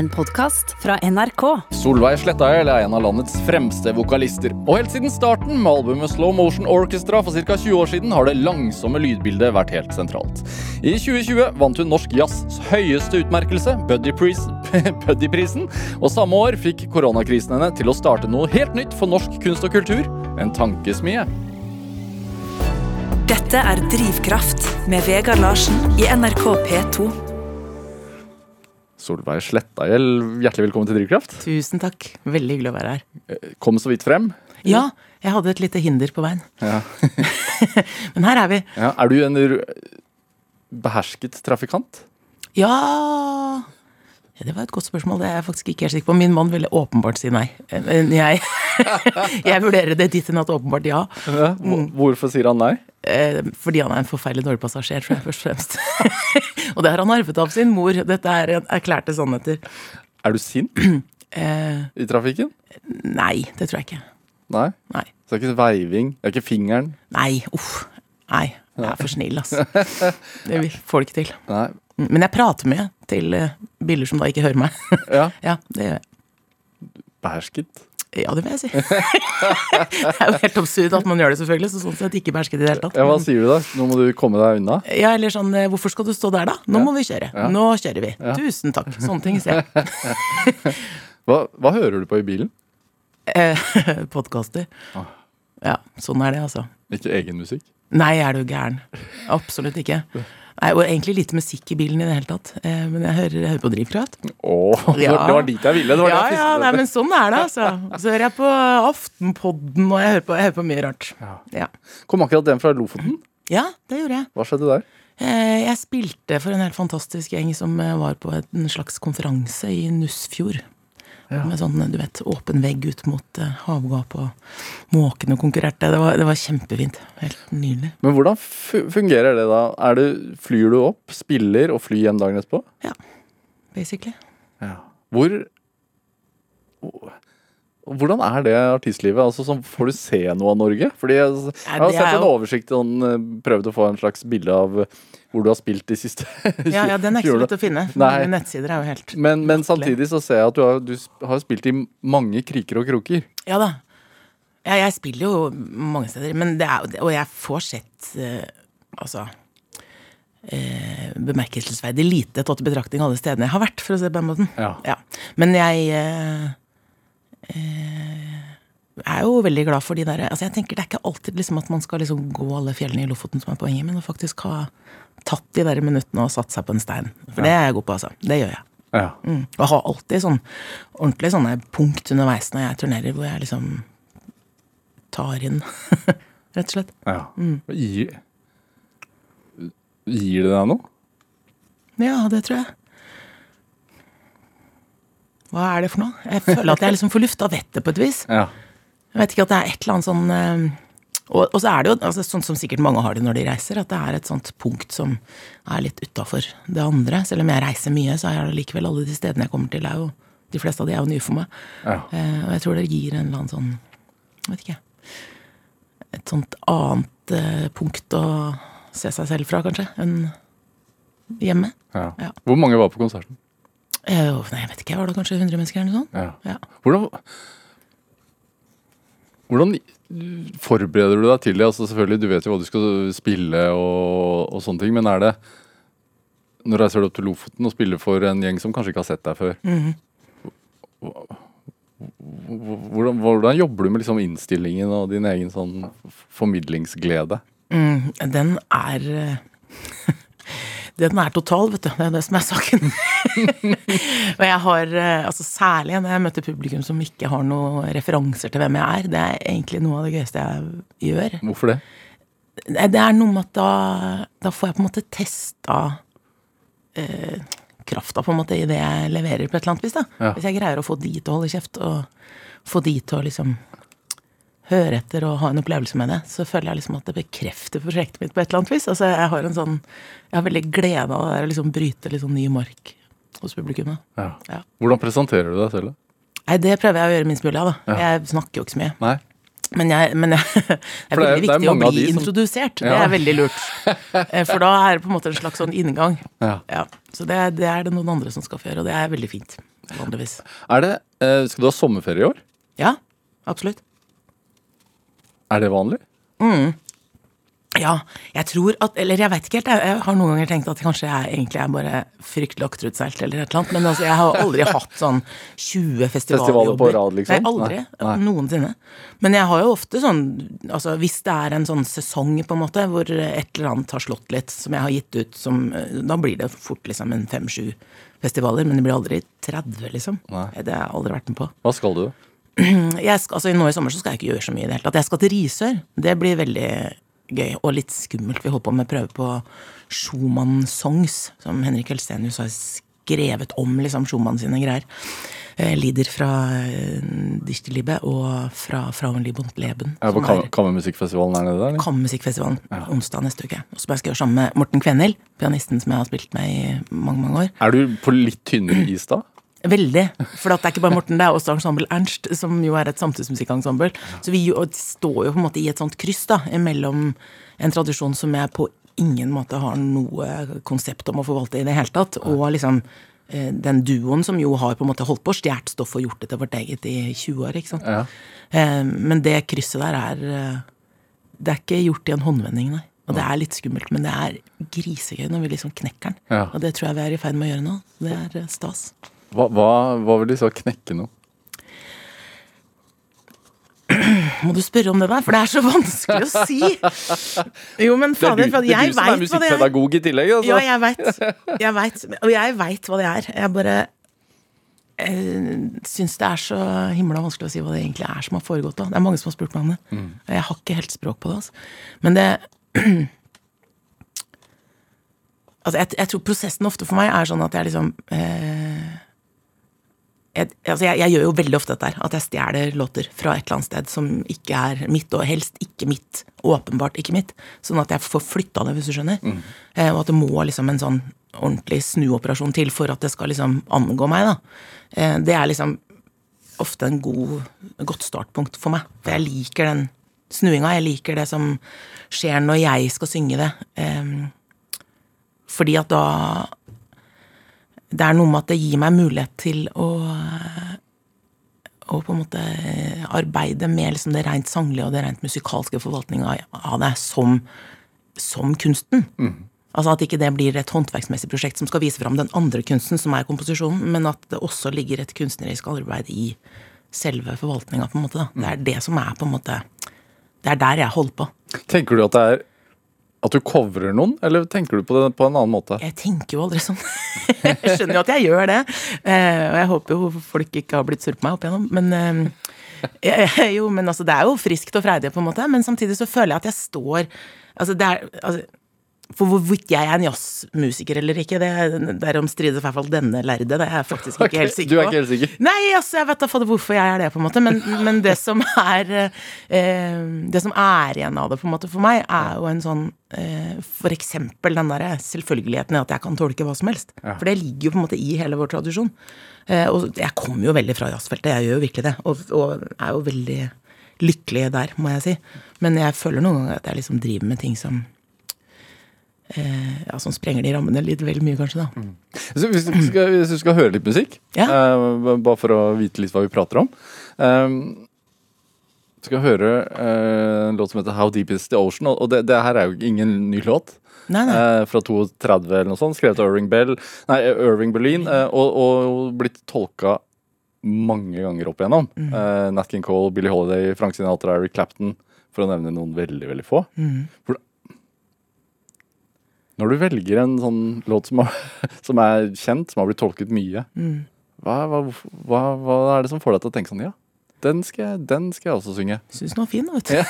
En podkast fra NRK. Solveig Slettaøl er en av landets fremste vokalister. Og helt siden starten med albumet Slow Motion Orchestra for ca. 20 år siden har det langsomme lydbildet vært helt sentralt. I 2020 vant hun Norsk Jazz høyeste utmerkelse, Buddy-prisen, og samme år fikk koronakrisen henne til å starte noe helt nytt for norsk kunst og kultur, en tankesmie. Dette er Drivkraft med Vegard Larsen i NRK P2. Solveig Slettagjell, hjertelig velkommen til Drivkraft. Tusen takk. Veldig hyggelig å være her. Kom så vidt frem. Ja, jeg hadde et lite hinder på veien. Ja. Men her er vi. Ja, er du en behersket trafikant? Ja Det var et godt spørsmål. Det er jeg faktisk ikke helt sikker på. Min mann ville åpenbart si nei. Jeg, jeg vurderer det dit hen at åpenbart ja. Ja. Hvorfor sier han nei? Eh, Fordi han er en forferdelig dårlig passasjer, tror jeg først og fremst. Og det har han arvet av sin mor. Dette er erklærte sannheter. Er du sint Eh, i trafikken? nei, det tror jeg ikke. Nei? Nei. Så det er ikke veiving? Det er ikke fingeren? Nei, uff. Nei, jeg er for snill, altså. Det får det ikke til. Nei. Men jeg prater mye til biller som da ikke hører meg. Ja. Ja, det gjør jeg. Behersket? Ja, det vil jeg si. det er jo helt absurd at man gjør det, selvfølgelig. Så sånn sett ikke behersket i det hele tatt. Ja, hva sier du da? Nå må du komme deg unna? Ja, eller sånn eh, Hvorfor skal du stå der, da? Nå må vi kjøre. Ja. Nå kjører vi. Ja. Tusen takk. Sånne ting sier jeg. Hva, hva hører du på i bilen? Eh, Podkaster. Ah. Ja, sånn er det, altså. Ikke egen musikk? Nei, er du gæren. Absolutt ikke. Nei, Og egentlig lite musikk i bilen i det hele tatt. Eh, Men jeg hører, jeg hører på Drivkraft. Åh, Ja. det var dit jeg ville. Det var Ja, det jeg ja, nei, men sånn er det, altså. Så hører jeg på Aftenpodden, og jeg hører på, jeg hører på mye rart. Ja. Ja. Kom akkurat den fra Lofoten. ja, det gjorde jeg. Hva skjedde der? Eh, Jeg spilte for en helt fantastisk gjeng som eh, var på en slags konferanse i Nussfjord. Ja. Med sånn, du vet, åpen vegg ut mot eh, havgap, og måkene konkurrerte. Det var, det var kjempefint. Helt nydelig. Men hvordan fungerer det da? Er du, flyr du opp, spiller og flyr hjem dagen etterpå? Basically. Hvor hvordan er det artistlivet? Altså, sånn, får du se noe av Norge? Fordi jeg, jeg har sett en oversikt og eh, prøvd å få en slags bilde av hvor du har spilt de siste Ja, ja, den er ikke så lett å finne. Nei. Nettsider er jo helt Men, men samtidig så ser jeg at du har, du har spilt i mange kriker og kroker. Ja da. Ja, jeg spiller jo mange steder, men det er, og jeg får sett uh, altså eh, bemerkelsesverdig lite tatt i betraktning alle stedene jeg har vært, for å si det på den måten. Ja. Men jeg eh, eh, er jo veldig glad for de der altså Jeg tenker Det er ikke alltid liksom at man skal liksom gå alle fjellene i Lofoten som er poenget, men å faktisk ha tatt de der minuttene og satt seg på en stein. For det er jeg god på, altså. Det gjør jeg. Ja. Mm. Og har alltid sånn ordentlig sånne punkt underveis når jeg turnerer, hvor jeg liksom tar inn, rett og slett. ja. Mm. Gir, gir det deg noe? Ja, det tror jeg. Hva er det for noe? Jeg føler at jeg liksom får lufta vettet på et vis. Ja. Jeg vet ikke at det er et eller annet sånn eh, og, og så er det jo altså, sånn som sikkert mange har det når de reiser, at det er et sånt punkt som er litt utafor det andre. Selv om jeg reiser mye, så er det likevel alle de stedene jeg kommer til, er jo de fleste av de er jo nye for meg. Ja. Eh, og jeg tror det gir en eller annen sånn Jeg vet ikke. Et sånt annet eh, punkt å se seg selv fra, kanskje, enn hjemme. Ja. Ja. Hvor mange var på konserten? Eh, nei, jeg vet ikke, var det kanskje 100 mennesker eller noe sånt? Ja. Ja. Hvordan, hvordan forbereder du deg til det? Altså selvfølgelig, Du vet jo hva du skal spille og, og sånne ting, men er det Nå reiser du opp til Lofoten og spiller for en gjeng som kanskje ikke har sett deg før. Mhm. Hvordan, hvordan jobber du med liksom innstillingen og din egen sånn formidlingsglede? Mm, den er eh, Den er total, vet du. Det er det som er saken. og jeg har, eh, altså særlig når jeg møter publikum som ikke har noen referanser til hvem jeg er, det er egentlig noe av det gøyeste jeg gjør. Hvorfor det? Det er noe med at da, da får jeg på en måte testa eh, krafta på en måte i det jeg leverer på et eller annet vis. da. Ja. Hvis jeg greier å få de til å holde kjeft, og få de til å liksom høre etter og ha en opplevelse med det, så føler jeg liksom at det bekrefter prosjektet mitt på et eller annet vis. Altså Jeg har en sånn, jeg har veldig glede av å liksom bryte sånn ny mark hos publikummet. Ja. Ja. Hvordan presenterer du deg selv? da? Nei, det prøver jeg å gjøre minst mulig av, da. Ja. Jeg snakker jo ikke så mye. Nei? Men, jeg, men jeg, det er veldig viktig er å bli de som- introdusert. Det er veldig lurt. Eh, For da er det på en måte en slags sånn inngang. Ja. Ja. Så det, det er det noen andre som skal få gjøre, og det er veldig fint. vanligvis. Er det, eh, skal du ha sommerferie i år? Ja, absolutt. Er det vanlig? Ja, jeg tror at Eller jeg veit ikke helt. Jeg, har noen ganger tenkt at kanskje jeg egentlig er bare fryktelig akterutseilt eller et eller annet. Men altså, jeg har aldri hatt sånn 20 festivaljobber. Festivaler på rad, liksom? Nei, aldri. Nei, nei. Noensinne. Men jeg har jo ofte sånn Altså hvis det er en sånn sesong, på en måte, hvor et eller annet har slått litt, som jeg har gitt ut som Da blir det fort liksom en fem-sju festivaler, men det blir aldri 30, liksom. Nei. Det har jeg aldri vært med på. Hva skal du? Jeg skal, altså Nå i sommer så skal jeg ikke gjøre så mye i det hele tatt. Jeg skal til Risør. Det blir veldig gøy og litt skummelt. Vi holder på med prøve på Schumann-songs, som Henrik Helstenius har skrevet om liksom Schumann sine greier. Lider Lieder fra eh, Dichterliebe og fra Frauenliebund Leben. Er på Kammermusikkfestivalen er nede? der, Kammermusikkfestivalen. Ja. onsdag neste uke. Og så skal jeg gjøre sammen med Morten Kvenhild, pianisten som jeg har spilt med i mange, mange år. Er du på litt tynnere is da? Veldig. For det er ikke bare Morten, det er også ensemble Ernst, som jo er et samtidsmusikkensemble. Så vi jo, står jo på en måte i et sånt kryss da, mellom en tradisjon som jeg på ingen måte har noe konsept om å forvalte i det hele tatt, og liksom eh, den duoen som jo har på en måte holdt på stjålet stoff og gjort det til vårt eget i 20 år. ikke sant? Ja. Eh, Men det krysset der er eh, Det er ikke gjort i en håndvending, nei. Og det er litt skummelt, men det er grisegøy når vi liksom knekker den. Ja. Og det tror jeg vi er i ferd med å gjøre nå. Det er stas. Hva, hva, hva vil de så knekke nå? Må du spørre om det der, for det er så vanskelig å si. Jo, men Det er jeg du, hva det er jeg du som er veit musikkpedagog i tillegg. Altså. Ja, jeg veit. Jeg veit. Og jeg veit hva det er. Jeg bare eh, syns det er så himla vanskelig å si hva det egentlig er som har foregått. da. Det er mange som har spurt meg om det. Mm. Og Jeg har ikke helt språk på det. altså. Men det Altså, jeg, jeg tror prosessen ofte for meg er sånn at jeg liksom eh, jeg, altså jeg, jeg gjør jo veldig ofte dette her, at jeg stjeler låter fra et eller annet sted som ikke er mitt, og helst ikke mitt. Åpenbart ikke mitt. Sånn at jeg får flytta det, hvis du skjønner. Eh, og at det må liksom en sånn ordentlig snuoperasjon til for at det skal liksom angå meg, da. Eh, det er liksom ofte en god, godt startpunkt for meg. For jeg liker den snuinga. Jeg liker det som skjer når jeg skal synge det. Eh, fordi at da Det er noe med at det gir meg mulighet til å å på en måte arbeide med liksom det rent sanglige og det rent musikalske forvaltninga av det som, som kunsten. Altså At ikke det blir et håndverksmessig prosjekt som skal vise fram den andre kunsten, som er komposisjonen, men at det også ligger et kunstnerisk arbeid i selve forvaltninga. Det er det som er på en måte Det er der jeg holder på. Tenker du at det er at du covrer noen, eller tenker du på det på en annen måte? Jeg tenker jo aldri sånn. jeg skjønner jo at jeg gjør det. Eh, og jeg håper jo folk ikke har blitt sur på meg opp igjennom. Men, eh, jo, men altså, det er jo friskt og freidig, på en måte. Men samtidig så føler jeg at jeg står altså, er, altså, For hvorvidt jeg er en jazzmusiker eller ikke, det, derom strides i hvert fall denne lærde. Det er jeg faktisk ikke helt sikker sikker du er ikke helt sikker? Nei, altså, jeg vet da fader hvorfor jeg er det, på en måte. Men, men det som er eh, Det som er igjen av det, på en måte, for meg, er jo en sånn eh, For eksempel den derre selvfølgeligheten i at jeg kan tolke hva som helst. For det ligger jo på en måte i hele vår tradisjon. Eh, og jeg kommer jo veldig fra jazzfeltet, jeg gjør jo virkelig det. Og, og er jo veldig lykkelig der, må jeg si. Men jeg føler noen ganger at jeg liksom driver med ting som ja, som sprenger de rammene litt vel mye, kanskje, da. Så hvis, du skal, hvis du skal høre litt musikk, Ja. eh, bare for å vite litt hva vi prater om eh, Du skal høre eh, en låt som heter How Deep Is The Ocean, og det, det her er jo ingen ny låt. Nei, nei. Eh, fra 32 eller noe sånt, skrevet av Irving Bell Nei, Irving Berlin, eh, og, og blitt tolka mange ganger opp igjennom. Mm. Eh, Nat King Cole, Billie Holiday, Frank Sinatra, Eric Clapton, for å nevne noen veldig, veldig få. Mm. Hvor, når du velger en sånn låt som, har, som er kjent, som har blitt tolket mye, Mm. hva, hva, hva, hva er det som får deg til å tenke sånn Ja, den skal, jeg- den skal jeg også synge. Syns den var fin, vet du.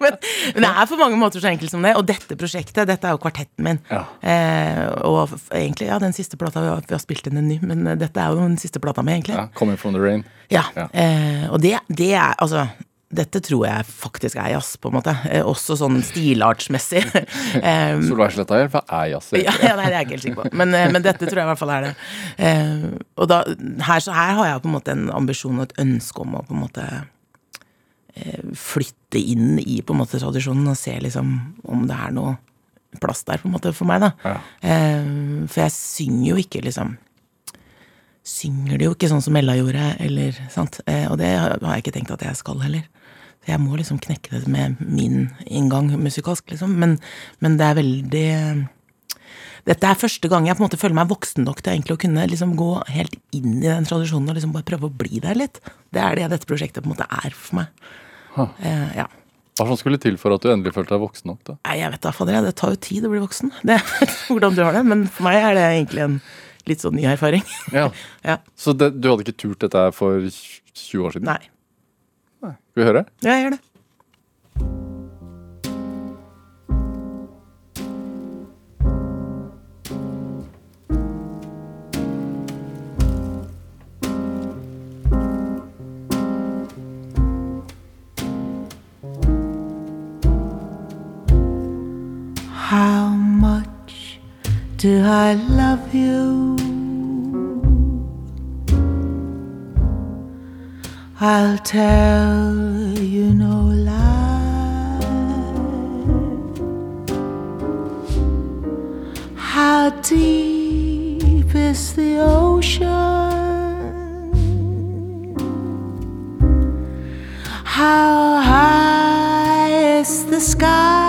men, men det er for mange måter så enkelt som det. Og dette prosjektet, dette er jo kvartetten min. Ja. Eh, og egentlig, ja, den siste plata vi har, vi har spilt inn en ny, men eh, dette er jo den siste plata mi, egentlig. Ja, 'Coming From The Rain'. Ja. Ja. Eh, og det, det er altså dette tror jeg faktisk er jazz, på en måte. Eh, også sånn stilartsmessig. eh, Solveig Slettahjell, hva er jazz? ja, ja, nei, det er jeg ikke helt sikker på. Men, eh, men dette tror jeg i hvert fall er det. Eh, og da, her, så her har jeg på en måte en ambisjon og et ønske om å på en måte eh, flytte inn i på en måte tradisjonen og se liksom om det er noe plass der på en måte for meg, da. Ja. Eh, for jeg synger jo ikke liksom synger det jo ikke sånn som Ella gjorde, eller sant. Eh, og det har har jeg ikke tenkt at jeg skal heller. Så jeg må liksom knekke det med min inngang musikalsk, liksom. Men, men det er veldig dette er første gang jeg på en måte føler meg voksen nok til egentlig å kunne liksom gå helt inn i den tradisjonen og liksom bare prøve å bli der litt. Det er det dette prosjektet på en måte er for meg. Eh, ja. Hva som skulle til for at du endelig følte deg voksen nok? da? Nei, jeg vet da, fader. Det tar jo tid å bli voksen. Det er hvordan du har det. Men for meg er det egentlig en litt sånn ny erfaring. Ja. ja. Så det, du hadde ikke turt dette for 20 år siden? Nei. Skal vi høre? Ja, jeg gjør det. How much do I love you? I'll tell you no lie. How deep is the ocean? How high is the sky?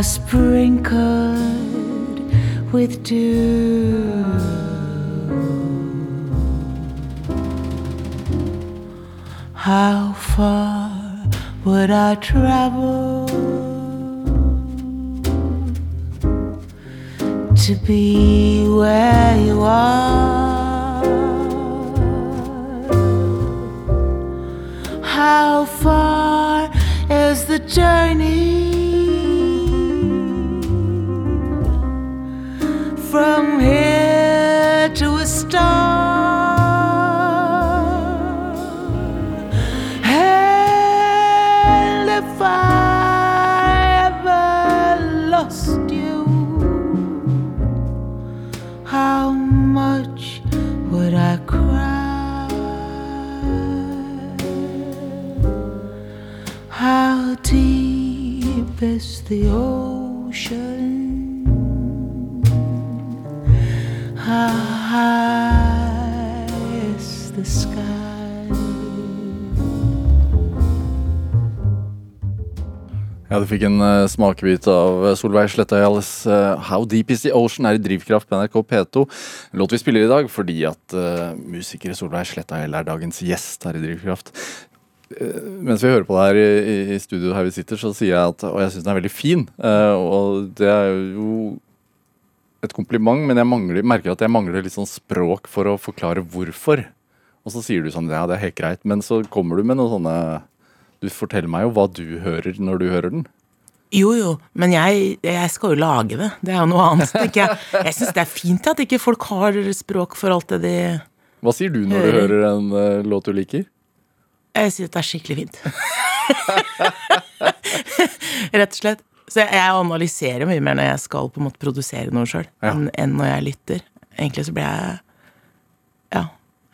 Are sprinkled with dew? How far would I travel to be where you are? How far is the journey fikk en uh, smakebit av eh, Solveig Slettøyales uh, 'How Deep Is The Ocean' er i Drivkraft på NRK P2. Låt vi spiller i dag fordi at uh, musiker Solveig Slettøyel er dagens gjest her i Drivkraft. Uh, mens vi hører på det her i, i studio her vi sitter, så sier jeg at Og jeg syns den er veldig fin. Uh, og det er jo et kompliment, men jeg mangler, merker at jeg mangler litt sånn språk for å forklare hvorfor. Og så sier du sånn Ja, det er helt greit, men så kommer du med noen sånne Du forteller meg jo hva du hører når du hører den. Jo, jo, men jeg, jeg skal jo lage det. Det er jo noe annet, tenker jeg. Jeg syns det er fint at ikke folk har språk for alt det de Hva sier du når du Hører. en uh, låt du liker? Jeg sier at det er skikkelig fint. Rett og slett. Så jeg, jeg analyserer mye mer når jeg skal på en måte produsere noe sjøl, Ja. enn, enn når jeg lytter. Egentlig så blir. Jeg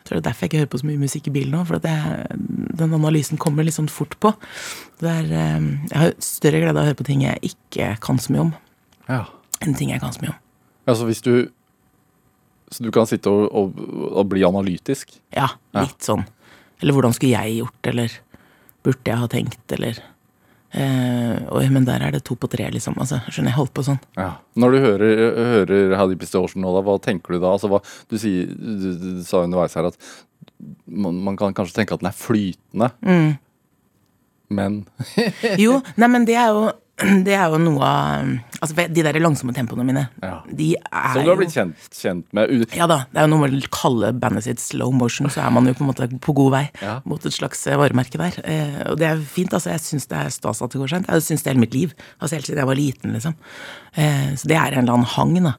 tror det er derfor jeg ikke hører på så mye musikk i bilen nå, for at jeg, den analysen kommer litt sånn fort på. Er, eh, jeg har større glede av å høre på ting jeg ikke kan så mye om, Ja. enn ting jeg kan så mye om. Altså hvis du Så du kan sitte og, og, og bli analytisk? Ja, Ja. litt sånn. Eller hvordan skulle jeg gjort, eller burde jeg ha tenkt, eller eh, Oi, men der er det to på tre, liksom. Altså, skjønner jeg holdt på sånn. Ja. Når du hører, hører How Pistorsen Is nå, da, hva tenker du da? Altså, hva, du, sier, du, du sa underveis her at man, man kan kanskje tenke at den er flytende, Mm. men Jo, nei, men det er jo det er jo noe av Altså, de der langsomme tempoene mine, Ja. de er Som du har blitt kjent, kjent med. Ja da, det er jo noe med å kalle bandet sitt slow motion, så er man jo på en måte på god vei Ja. mot et slags eh, varemerke der. Eh, og det er fint, altså. Jeg syns det er stas at det går sent. Jeg syns det hele mitt liv. Altså helt siden jeg var liten, liksom. Eh, så det er en eller annen hang, da.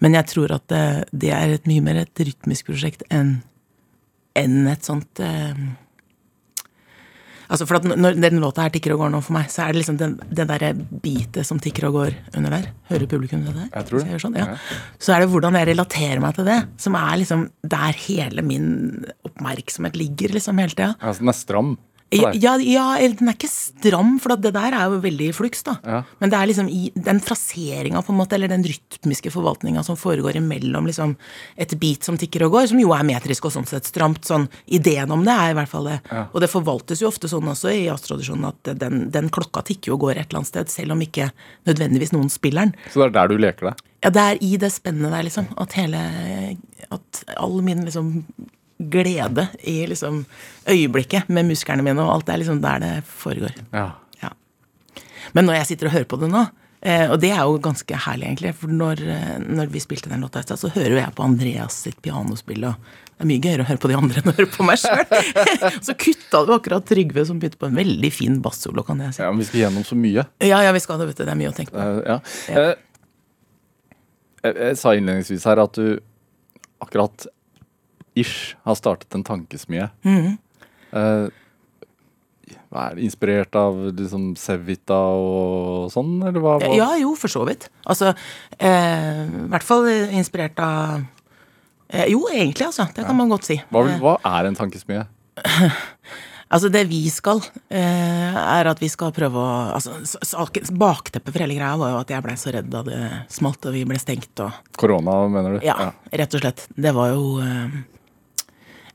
Men jeg tror at det, det er et mye mer et rytmisk prosjekt enn enn et sånt Altså for at Når den låta her tikker og går nå for meg, så er det liksom den, det derre bitet som tikker og går under der. Hører publikum det der? Jeg tror det. Jeg sånn, ja. Ja. så er det hvordan jeg relaterer meg til det, som er liksom der hele min oppmerksomhet ligger liksom hele tida. Altså, den er stram. Ja, ja, ja, den er ikke stram, for det der er jo veldig flux, da. Ja. Men det er liksom i den fraseringa, på en måte, eller den rytmiske forvaltninga som foregår imellom liksom et beat som tikker og går, som jo er metrisk og sånn sett stramt. Sånn, ideen om det er i hvert fall det. Og det forvaltes jo ofte sånn også i jazztradisjonen at den, den klokka tikker jo og går et eller annet sted, selv om ikke nødvendigvis noen spiller den. Så det er der du leker deg. Ja, det er i det spennet der, liksom. At hele At all min liksom glede i liksom øyeblikket med musklene mine og alt, det er liksom der det foregår. Ja. Ja. Men når jeg sitter og hører på det nå, eh, og det er jo ganske herlig, egentlig, for når, eh, når vi spilte den låta i stad, så hører jo jeg på Andreas sitt pianospill, og det er mye gøyere å høre på de andre enn å høre på meg sjøl. så kutta du akkurat Trygve, som begynte på en veldig fin bassolo, kan jeg si. ja, men vi skal gjennom så mye. Ja, ja, vi skal det, vet du. Det er mye å tenke på. Eh, ja. Jeg, jeg sa innledningsvis her at du akkurat ish har startet en tankesmie. Mm. Uh, er det, inspirert av liksom Sevita og sånn, eller hva? hva? Ja, jo, for så vidt. Altså, eh, i hvert fall inspirert av eh, Jo, egentlig, altså. Det kan man godt si. Hva, Eh, hva er en tankesmie? Altså, det vi skal, eh, er at vi skal prøve å altså, saken- Bakteppet for hele greia var jo at jeg blei så redd da det smalt og vi ble stengt og Korona, mener du? Ja, rett og slett. Det var jo eh,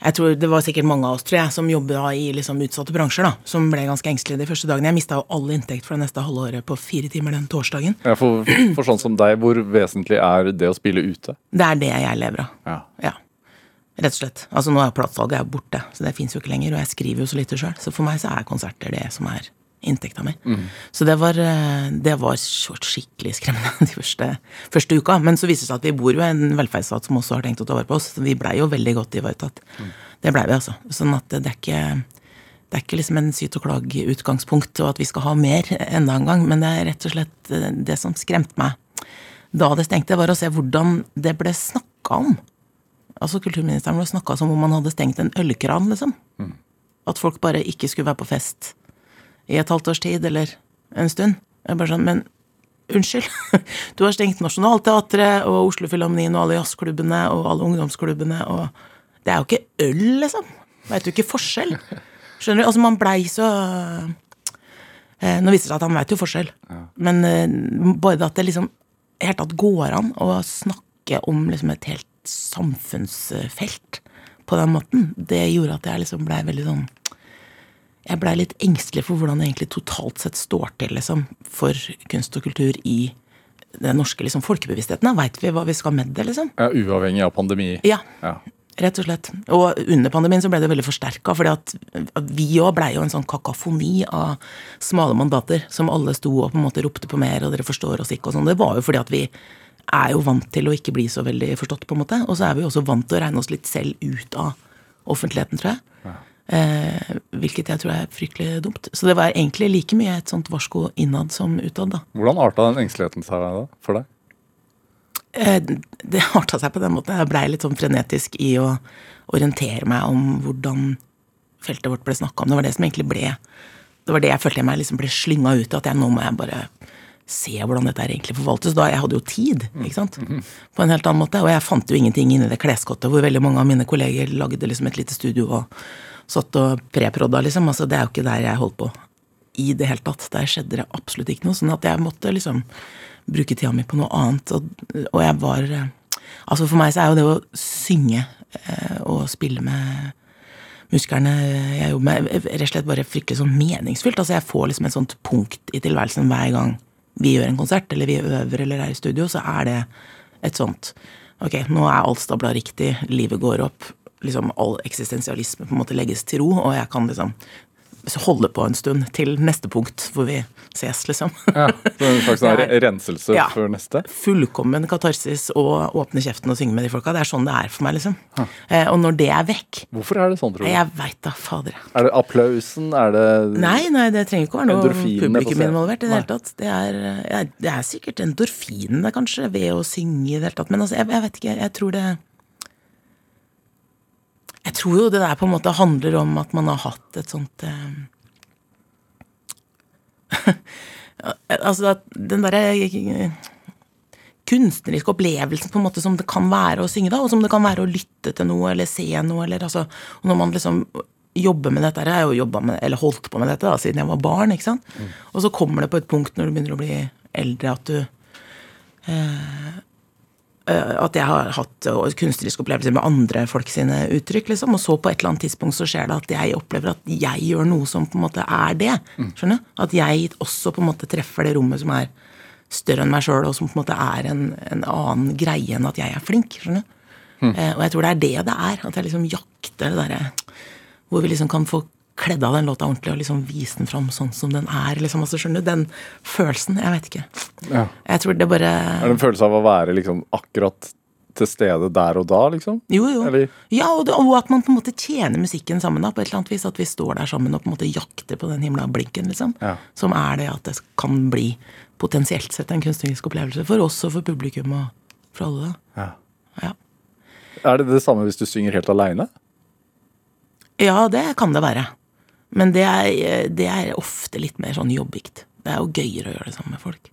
Jeg tror det var sikkert mange av oss, tror jeg, som jobba i liksom utsatte bransjer, da, som ble ganske engstelige de første dagene. Jeg mista jo all inntekt for det neste halvåret på fire timer den torsdagen. Ja, for, for sånn som deg, hvor vesentlig er det å spille ute? Det er det jeg lever av. Ja. Ja. Rett og slett. Altså Nå er platesalget borte, så det fins jo ikke lenger. Og jeg skriver jo så lite sjøl, så for meg så er konserter det som er inntekta mi. Så det var, eh, det var skikkelig skremmende de første, første uka. Men så viser det seg at vi bor jo i en velferdsstat som også har tenkt å ta vare på oss. Så vi blei jo veldig godt ivaretatt. Det blei vi, altså. Sånn at det er ikke det er ikke liksom en syt og klag-utgangspunkt, og at vi skal ha mer enda en gang, men det er rett og slett eh, det som skremte meg da det stengte, var å se hvordan det ble snakka om. Altså Kulturministeren ble snakka som om man hadde stengt en ølkran, liksom. At folk bare ikke skulle være på fest i et halvt års tid eller en stund. Jeg bare sånn, men unnskyld. Du har stengt Nationaltheatret og Oslofilharmonien og alle jazzklubbene og alle ungdomsklubbene og Det er jo ikke øl, liksom. Veit du ikke forskjell? Skjønner du? Altså, man blei så eh, Nå viser det seg at han veit jo forskjell, men eh, bare det at det liksom helt tatt går an å snakke om liksom et helt samfunnsfelt på den måten, det gjorde at jeg liksom blei veldig sånn Jeg blei litt engstelig for hvordan det egentlig totalt sett står til liksom, for kunst og kultur i den norske liksom, folkebevisstheten. Veit vi hva vi skal med det, liksom? Ja, uavhengig av pandemi. Ja, Ja. rett og slett. Og under pandemien så ble det veldig forsterka, fordi at vi òg blei jo en sånn kakafoni av smale mandater som alle sto og på en måte ropte på mer, og dere forstår oss ikke og sånn. Det var jo fordi at vi er jo vant til å ikke bli så veldig forstått, på en måte. Og så er vi jo også vant til å regne oss litt selv ut av offentligheten, tror jeg. Eh, hvilket jeg tror er fryktelig dumt. Så det var egentlig like mye et sånt varsko innad som utad, da. Hvordan arta den engsteligheten seg da, for deg? Eh, det arta seg på den måten. Jeg blei litt sånn frenetisk i å orientere meg om hvordan feltet vårt ble snakka om. Det var det som egentlig ble Det var det jeg følte jeg meg liksom ble slynga ut i, at jeg nå må jeg bare se hvordan dette her egentlig forvaltes. Da jeg hadde jo tid, ikke sant. På en helt annen måte. Og jeg fant jo ingenting inni det kleskottet hvor veldig mange av mine kolleger lagde liksom et lite studio og satt og preprodda, liksom. Altså, det er jo ikke der jeg holdt på i det hele tatt. Der skjedde det absolutt ikke noe. Sånn at jeg måtte liksom bruke tida mi på noe annet. Og, og jeg var eh, Altså for meg så er jo det å synge eh, og spille med musklene jeg jobber med, rett og slett bare fryktelig sånn meningsfylt. Altså jeg får liksom et sånt punkt i tilværelsen hver gang vi gjør en konsert, eller vi øver eller er i studio, så er det et sånt Ok, nå er alt stabla riktig, livet går opp. Liksom all eksistensialisme på en måte legges til ro, og jeg kan liksom holde på en stund til neste punkt hvor vi ses, liksom. Ja, så en slags sånn er- renselse Ja. før neste? Fullkommen katarsis og åpne kjeften og synge med de folka. Det er sånn det er for meg, liksom. Eh, og når det er vekk Hvorfor er det sånn, tror du? Jeg veit da, fader. Er det applausen? Er det Nei, nei, det trenger ikke å være noe publikum involvert i det hele tatt. Det er, det er sikkert endorfinene, kanskje, ved å synge i det hele tatt. Men altså, jeg, jeg vet ikke, jeg tror det Jeg tror jo det der på en måte handler om at man har hatt et sånt eh, Altså at den derre eh, kunstneriske opplevelsen på en måte som det kan være å synge, da, og som det kan være å lytte til noe eller se noe, eller altså og Når man liksom jobber med dette, jeg har jo jobbet med, eller holdt på med dette da, siden jeg var barn, ikke sant, og så kommer det på et punkt når du begynner å bli eldre, at du eh, at jeg har hatt eh, kunstneriske opplevelser med andre folk sine uttrykk. liksom, Og så på et eller annet tidspunkt så skjer det at jeg opplever at jeg gjør noe som på en måte er det. skjønner du? At jeg også på en måte treffer det rommet som er større enn meg sjøl, og som på en måte er en, en annen greie enn at jeg er flink. skjønner du? Mm. og jeg tror det er det det er. At jeg liksom jakter det derre Hvor vi liksom kan få kledd av den låta ordentlig og liksom vise den fram sånn som den er. liksom, altså skjønner du? Den følelsen. Jeg vet ikke. Ja. Jeg tror det bare Er det en følelse av å være liksom akkurat til stede der og da, liksom? Jo, jo. Eller- Ja, og, det, og at man på en måte tjener musikken sammen. da, på et eller annet vis, At vi står der sammen og på en måte jakter på den himla blinken. liksom, Ja. Som er det at det kan bli potensielt sett en kunstnerisk opplevelse for oss og for publikum og for alle. da. Ja. Ja. Er det det samme hvis du synger helt aleine? ja, det kan det være. Men det er, det er ofte litt mer sånn jobbikt. Det er jo gøyere å gjøre det sammen med folk.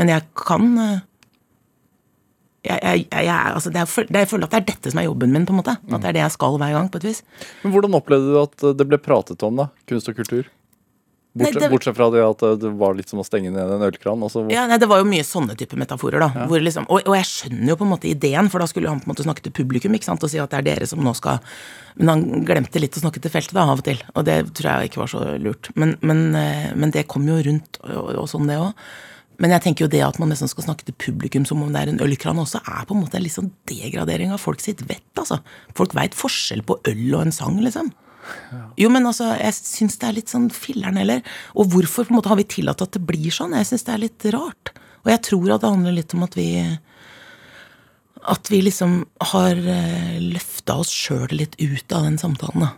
Men jeg kan eh, jeg, jeg, jeg, altså det er, Jeg føler at det er dette som er jobben min. på en måte At det er det jeg skal hver gang. på et vis Men hvordan opplevde du at det ble pratet om, da? Kunst og kultur? Bortsett, Nei, det- bortsett fra det at det var litt som å stenge ned en ølkran. Altså, Ja, nei, Det var jo mye sånne type metaforer. da hvor liksom, og, og jeg skjønner jo på en måte ideen, for da skulle han på en måte snakke til publikum ikke sant, og si at det er dere som nå skal Men han glemte litt å snakke til feltet da, av og til, og det tror jeg ikke var så lurt. Men, men, eh, men det kom jo rundt, og, og sånn det òg. Men jeg tenker jo det at man nesten skal snakke til publikum som om det er en ølkran også, er på en måte en litt sånn degradering av folk sitt vett. altså. Folk veit forskjell på øl og en sang, liksom. Jo, men altså, jeg syns det er litt sånn filler'n heller. Og hvorfor på en måte har vi tillatt at det blir sånn? Jeg syns det er litt rart. Og jeg tror at det handler litt om at vi At vi liksom har uh, løfta oss sjøl litt ut av den samtalen, da.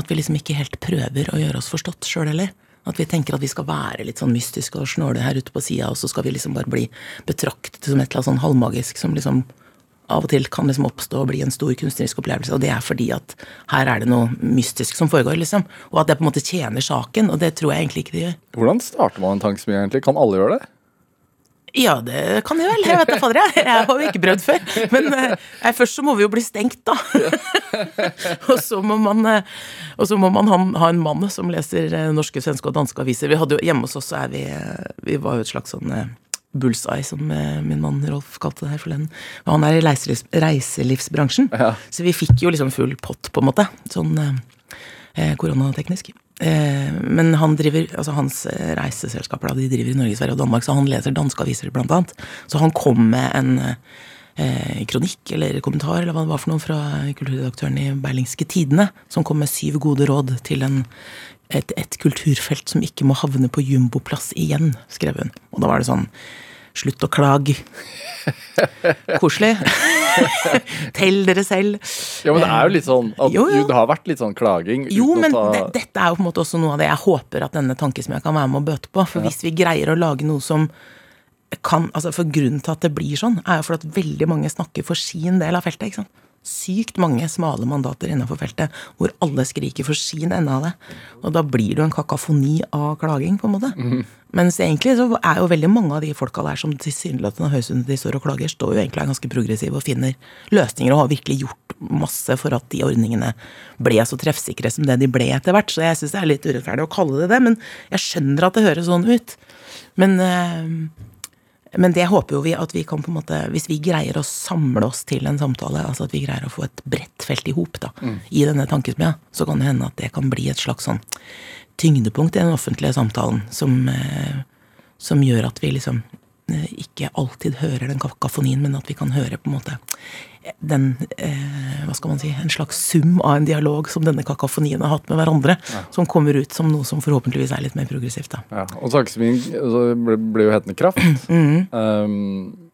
At vi liksom ikke helt prøver å gjøre oss forstått sjøl heller. At vi tenker at vi skal være litt sånn mystiske og snåle her ute på sida, og så skal vi liksom bare bli betraktet som et eller annet sånn halvmagisk som liksom av og til kan liksom oppstå og bli en stor kunstnerisk opplevelse. Og det er fordi at her er det noe mystisk som foregår, liksom. Og at det på en måte tjener saken, og det tror jeg egentlig ikke det gjør. Hvordan starter man en tankesmie, egentlig? Kan alle gjøre det? Ja, det kan jeg vel. Jeg vet da fader, jeg. Jeg har jo ikke prøvd før. Men eh, først så må vi jo bli stengt, da. og så må man, eh, og så må man ha, ha en mann som leser eh, norske, svenske og danske aviser. Vi hadde jo, Hjemme hos oss så er vi eh, Vi var jo et slags sånn bullseye, som eh, min mann Rolf kalte det her forleden. Han er i reiselivs, reiselivsbransjen, Ja. så vi fikk jo liksom full pott, på en måte. Sånn eh, eh, koronateknisk. Eh, men han driver, altså hans eh, reiseselskaper da, de driver i Norge, Sverige og Danmark, så han leser danske aviser, blant annet. Så han kom med en eh, kronikk eller kommentar eller hva det var for noe fra kulturredaktøren i Berlingske Tidene, som kom med syv gode råd til en, et, et kulturfelt som ikke må havne på jumboplass igjen, skrev hun. Og da var det sånn Slutt å klage. Koselig. Tell dere selv. Ja, men det er jo litt sånn at, Jo, jo. Det har vært litt sånn klaging. Jo, men ta det, dette er jo på en måte også noe av det jeg håper at denne tankesmia kan være med å bøte på. For hvis vi greier å lage noe som kan altså For grunnen til at det blir sånn, er jo for at veldig mange snakker for sin del av feltet. ikke sant? Sykt mange smale mandater innenfor feltet hvor alle skriker for sin ende av det. Og da blir det jo en kakafoni av klaging, på en måte. Mens egentlig så er jo veldig mange av de folka der som tilsynelatende høres ut de står og klager, står jo egentlig er ganske progressive og finner løsninger og har virkelig gjort masse for at de ordningene ble så treffsikre som det de ble etter hvert. Så jeg syns det er litt urettferdig å kalle det det, men jeg skjønner at det høres sånn ut. Men eh, men det håper jo vi at vi kan på en måte Hvis vi greier å samle oss til en samtale, altså at vi greier å få et bredt felt i hop da, i denne tankesmia, så kan det hende at det kan bli et slags sånn tyngdepunkt i den offentlige samtalen som, eh, som gjør at vi liksom ikke alltid hører den kakofonien, men at vi kan høre på en måte den eh, Hva skal man si En slags sum av en dialog som denne kakofonien har hatt med hverandre, som kommer ut som noe som forhåpentligvis er litt mer progressivt. da. Ja, og Saksmin altså, ble, ble jo hetende Kraft. Mm. Um,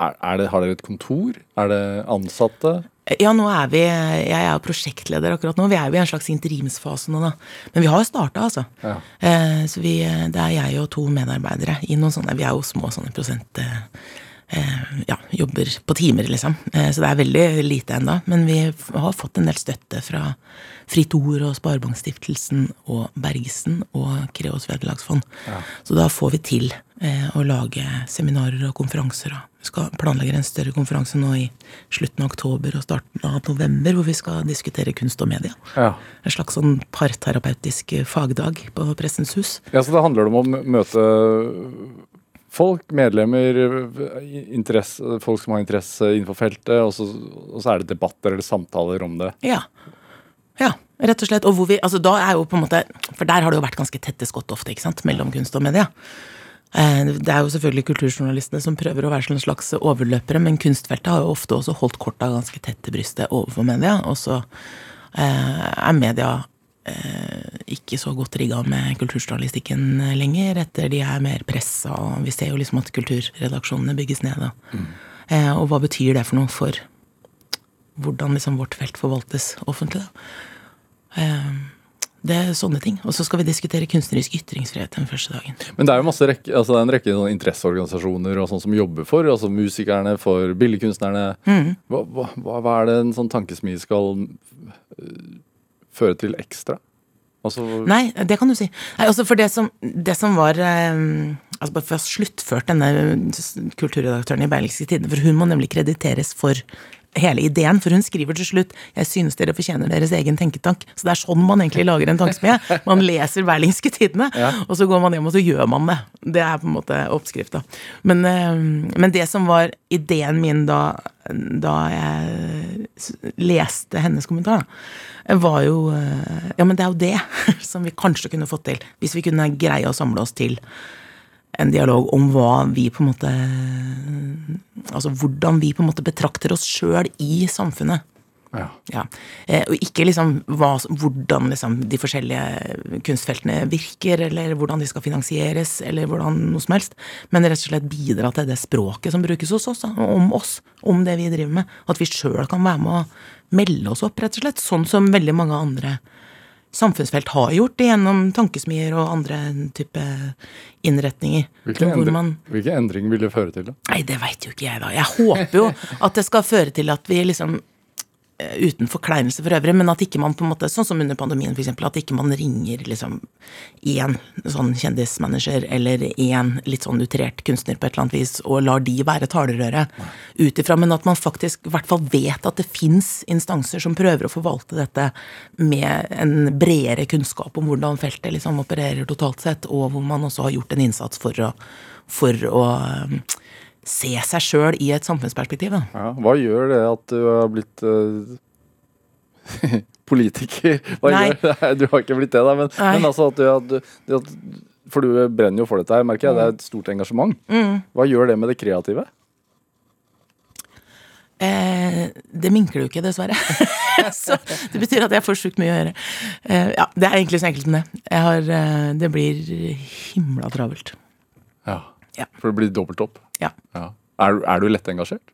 er, er det, har dere et kontor? Er det ansatte? Ja, nå er vi Jeg er prosjektleder akkurat nå. Vi er jo i en slags interimsfase nå, da. Men vi har jo starta, altså. Ja. Eh, så vi, det er jeg og to medarbeidere i noen sånne Vi er jo små sånne prosent... Eh, eh, ja, jobber på timer, liksom. Eh, så det er veldig lite ennå. Men vi har fått en del støtte fra Fritt Ord og Sparebankstiftelsen og Bergesen og Kreos vederlagsfond. Så da får vi til eh, å lage seminarer og konferanser. Og vi skal planlegge en større konferanse nå i slutten av oktober og starten av november, hvor vi skal diskutere kunst og media. Ja. En slags sånn parterapeutisk fagdag på Pressens hus. ja, Så det handler om å møte folk, medlemmer, interesse, folk som har interesse innenfor feltet, og så, og så er det debatter eller samtaler om det. Ja. Ja, rett og slett. Og hvor vi, altså da er jo på en måte, For der har det jo vært ganske tette skott ofte, ikke sant, mellom kunst og media. Eh, Det er jo selvfølgelig kulturjournalistene som prøver å være en slags overløpere, men kunstfeltet har jo ofte også holdt korta ganske tett til brystet overfor media. Og så eh, er media eh, ikke så godt rigga med kulturjournalistikken lenger, etter de er mer pressa, og vi ser jo liksom at kulturredaksjonene bygges ned. Da. Mm. Og hva betyr det for noe for hvordan liksom vårt felt forvaltes offentlig. Da. Det er sånne ting. Og så skal vi diskutere kunstnerisk ytringsfrihet den første dagen. Men det er jo masse rekke, altså det er en rekke interesseorganisasjoner og sånn som jobber for, altså musikerne, for billedkunstnerne. Hva, hva, hva hva er det en sånn tankesmi skal øh, føre til ekstra? Altså, Nei, det kan du si. Nei, altså for det som, det som var eh, altså Bare for å ha sluttført denne kulturredaktøren i Berlingske Tidende, for hun må nemlig krediteres for hele ideen, for hun skriver til slutt 'Jeg synes dere fortjener deres egen tenketank'. Så det er sånn man egentlig lager en tankesmie. Man leser Berlingske Tidende, og så går man hjem og så gjør man det. Det er på en måte oppskrifta. Men, eh, men det som var ideen min da, da jeg leste hennes kommentar, var jo eh, Ja, men det er jo det som vi kanskje kunne fått til. Hvis vi kunne greie å samle oss til en dialog om hva vi på en måte Altså hvordan vi på en måte betrakter oss sjøl i samfunnet. ja. Ja. Eh, og ikke liksom hva, hvordan liksom de forskjellige kunstfeltene virker, eller hvordan de skal finansieres, eller hvordan noe som helst. Men rett og slett bidra til det språket som brukes hos oss, om oss, om det vi driver med. At vi sjøl kan være med å melde oss opp, rett og slett. Sånn som veldig mange andre samfunnsfelt har gjort gjennom tankesmier og andre type innretninger. Hvilken, hvor endring, man hvilken endring vil det føre til? da? Nei, det veit jo ikke jeg, da. Jeg håper jo at det skal føre til at vi liksom Uten forkleinelse for øvrig, men at ikke man på en måte, sånn som under pandemien eksempel, at ikke man ringer liksom én sånn kjendismanager eller én litt sånn utrert kunstner på et eller annet vis, og lar de være talerøret ut ifra, men at man faktisk i hvert fall vet at det fins instanser som prøver å forvalte dette med en bredere kunnskap om hvordan feltet liksom opererer totalt sett, og hvor man også har gjort en innsats for å, for å um, se seg sjøl i et samfunnsperspektiv. Ja, hva gjør det at du har blitt uh, politiker? Hva Nei. gjør? Du har ikke blitt det, da, men, men altså at du, at du, at, For du brenner jo for dette her, merker jeg. Det er et stort engasjement. Mm. Hva gjør det med det kreative? Eh, det minker jo ikke, dessverre. så det betyr at jeg får sjukt mye å gjøre. Eh, ja, Det er egentlig så enkelt som det. Jeg har, eh, det blir himla travelt. Ja. Ja. For det blir dobbelt opp? Ja. Ja. Er, du- er du lettengasjert?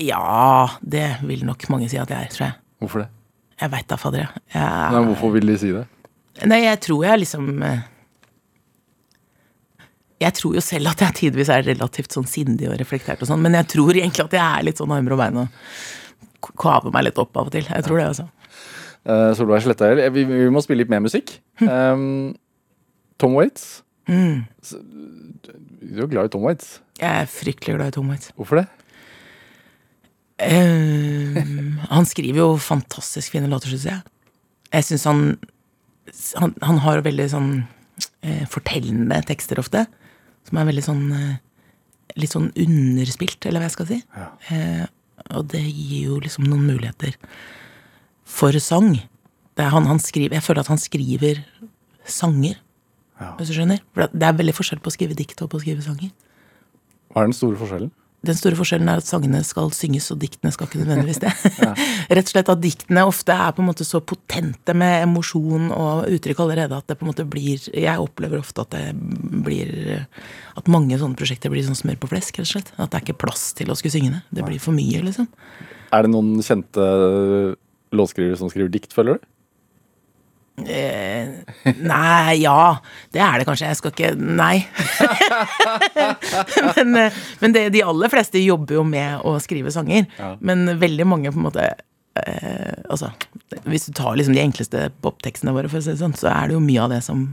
Ja, det vil nok mange si at jeg er, tror jeg. Hvorfor det? Jeg veit da, fader. jeg. Jeg, Nei, hvorfor vil de si det? Nei, jeg tror jeg liksom eh, Jeg tror jo selv at jeg tidvis er relativt sånn sindig og reflektert og sånn, men jeg tror egentlig at jeg er litt sånn armer og bein og kaver meg litt opp av og til. Jeg tror det, altså. Uh, Solveig Slettahjell, vi, vi må spille litt mer musikk. Um, Tom Waits. Mm. Du er glad i Tom Waits. Jeg er fryktelig glad i Tom Waits. Hvorfor det? Eh, han skriver jo fantastisk fine låter, syns jeg. Jeg syns han, han Han har veldig sånn eh, fortellende tekster ofte. Som er veldig sånn eh, Litt sånn underspilt, eller hva jeg skal si. Ja. Eh, og det gir jo liksom noen muligheter for sang. Det er han, han skriver, jeg føler at han skriver sanger, Ja. hvis du skjønner. For det er veldig forskjell på å skrive dikt og på å skrive sanger. Hva er den store forskjellen? Den store forskjellen er at sangene skal synges, og diktene skal ikke nødvendigvis det. Rett og slett at diktene ofte er på en måte så potente med emosjon og uttrykk allerede at det på en måte blir Jeg opplever ofte at det blir At mange sånne prosjekter blir sånn smør på flesk, rett og slett. At det er ikke plass til å skulle synge det. Det blir for mye, liksom. Er det noen kjente låtskrivere som skriver dikt, føler du? Eh, nei, ja. Det er det kanskje. Jeg skal ikke Nei. men eh, men det, de aller fleste jobber jo med å skrive sanger. Men veldig mange på en måte eh, Altså, hvis du tar liksom de enkleste poptekstene våre, for å si det sånn, så er det jo mye av det som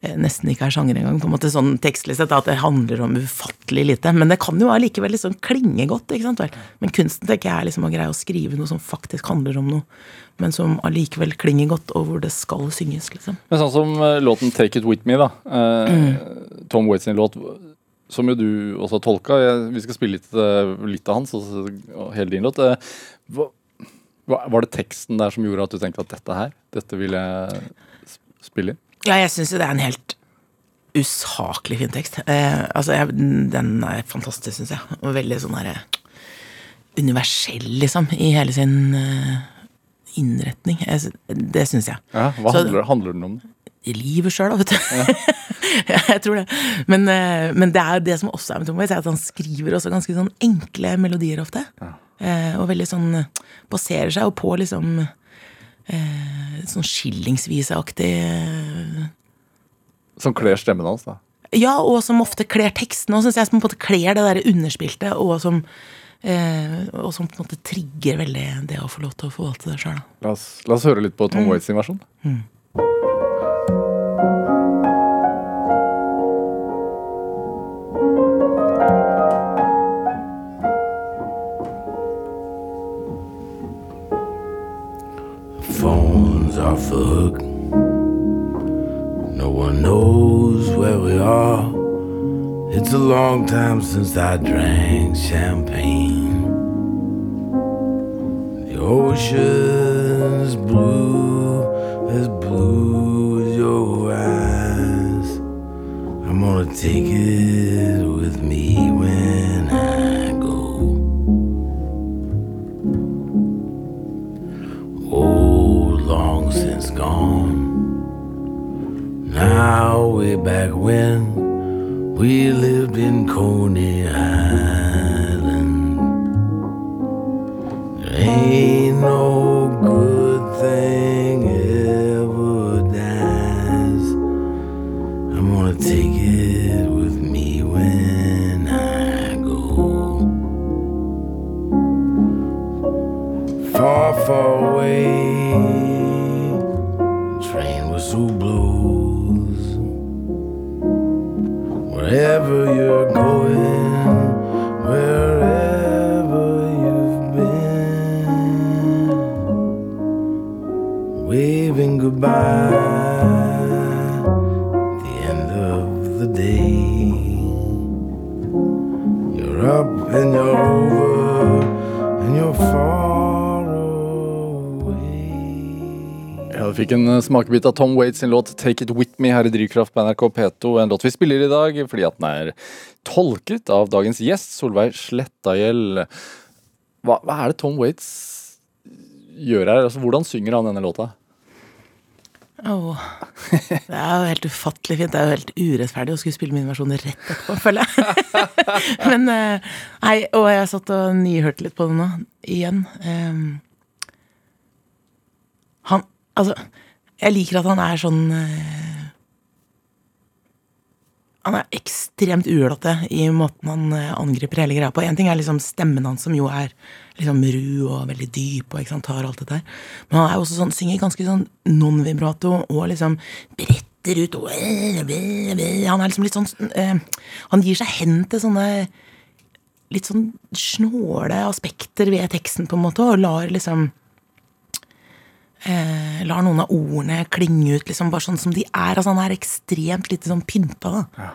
nesten ikke er sjanger engang. på en måte sånn tekstlig sett, At det handler om ufattelig lite. Men det kan jo allikevel liksom klinge godt. ikke sant vel? Men kunsten tenker jeg er liksom å greie å skrive noe som faktisk handler om noe, men som allikevel klinger godt, og hvor det skal synges. liksom. Men sånn som eh, låten 'Take It With Me', da. Eh, Tom Waits sin låt, som jo du også har tolka. Vi skal spille litt, eh, litt av hans, og, hele din låt. Eh, var det teksten der som gjorde at du tenkte at dette her, dette vil jeg spille inn? Ja, jeg syns jo det er en helt usaklig fin tekst. Eh, altså, jeg, den er fantastisk, syns jeg. Og veldig sånn derre universell, liksom, i hele sin eh, innretning. Jeg, det syns jeg. Ja, hva Så- handler, handler den om? I livet sjøl, vet du. Ja. jeg tror det. Men, eh, men det er det som også er med Tom Waits, er at han skriver også ganske sånn enkle melodier ofte. Eh, og veldig sånn eh, Baserer seg jo på liksom eh, sånn skillingsviseaktig eh, Som kler stemmen hans, da. Ja, og som ofte kler teksten òg, syns jeg. Som på en måte kler det der underspilte, og som, eh, og som på en måte trigger veldig det å få lov til å forvalte det sjøl. La la oss høre litt på Tom Waits sin versjon. Phones hook. No one knows where we are. It's a long time since I drank champagne. The ocean's blue, as blue as your eyes. I'm gonna take it Now way back when we lived in Coney Island. Smakebit av Tom Waits sin låt 'Take It With Me' her i Drivkraft på NRK P2. En låt vi spiller i dag fordi at den er tolket av dagens gjest, Solveig Slettagjell. Hva, hva er det Tom Waits gjør her? Altså, hvordan synger han denne låta? Åh, det er jo helt ufattelig fint. Det er jo helt urettferdig å skulle spille min versjon rett etterpå, føler jeg. Men eh, Nei, og jeg satt og nyhørte litt på den nå, igjen. Um, han Altså, jeg liker at han er sånn eh, Han er ekstremt uølete i måten han eh, angriper hele greia på. Én ting er liksom stemmen hans, som jo er liksom ru og veldig dyp, og sant, tar alt dette. Men han er også sånn, synger ganske sånn non-vibrato og liksom bretter ut og Han er liksom litt sånn eh, Han gir seg hen til sånne litt sånn snåle aspekter ved teksten, på en måte, og lar liksom eh, lar noen av ordene klinge ut liksom bare sånn som de er. Altså Han er ekstremt lite sånn pynta, da.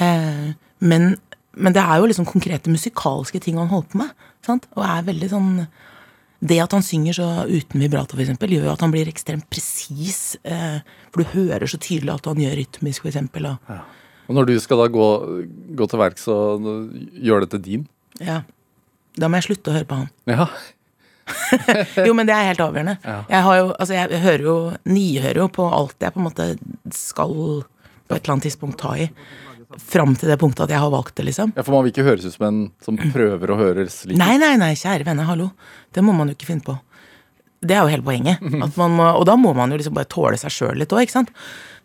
Eh, men, men det er jo liksom konkrete musikalske ting han holder på med. Sant? Og er veldig sånn Det at han synger så uten vibrato, for eksempel, gjør jo at han blir ekstremt presis. Eh, for du hører så tydelig at han gjør rytmisk, for eksempel. Og, Og når du skal da gå, gå til verks og gjøre det til din ja. Da må jeg slutte å høre på han. Ja, Jo, men det er helt avgjørende. Jeg, har jo, altså jeg hører jo, nihører jo på alt jeg på en måte skal på et eller annet tidspunkt ta i. Fram til det punktet at jeg har valgt det, liksom. ja for man vil ikke høres ut som en som prøver å høres litt Nei, nei, nei, kjære venne, hallo. Det må man jo ikke finne på. Det er jo hele poenget. At man må, og da må man jo liksom bare tåle seg sjøl litt òg, ikke sant.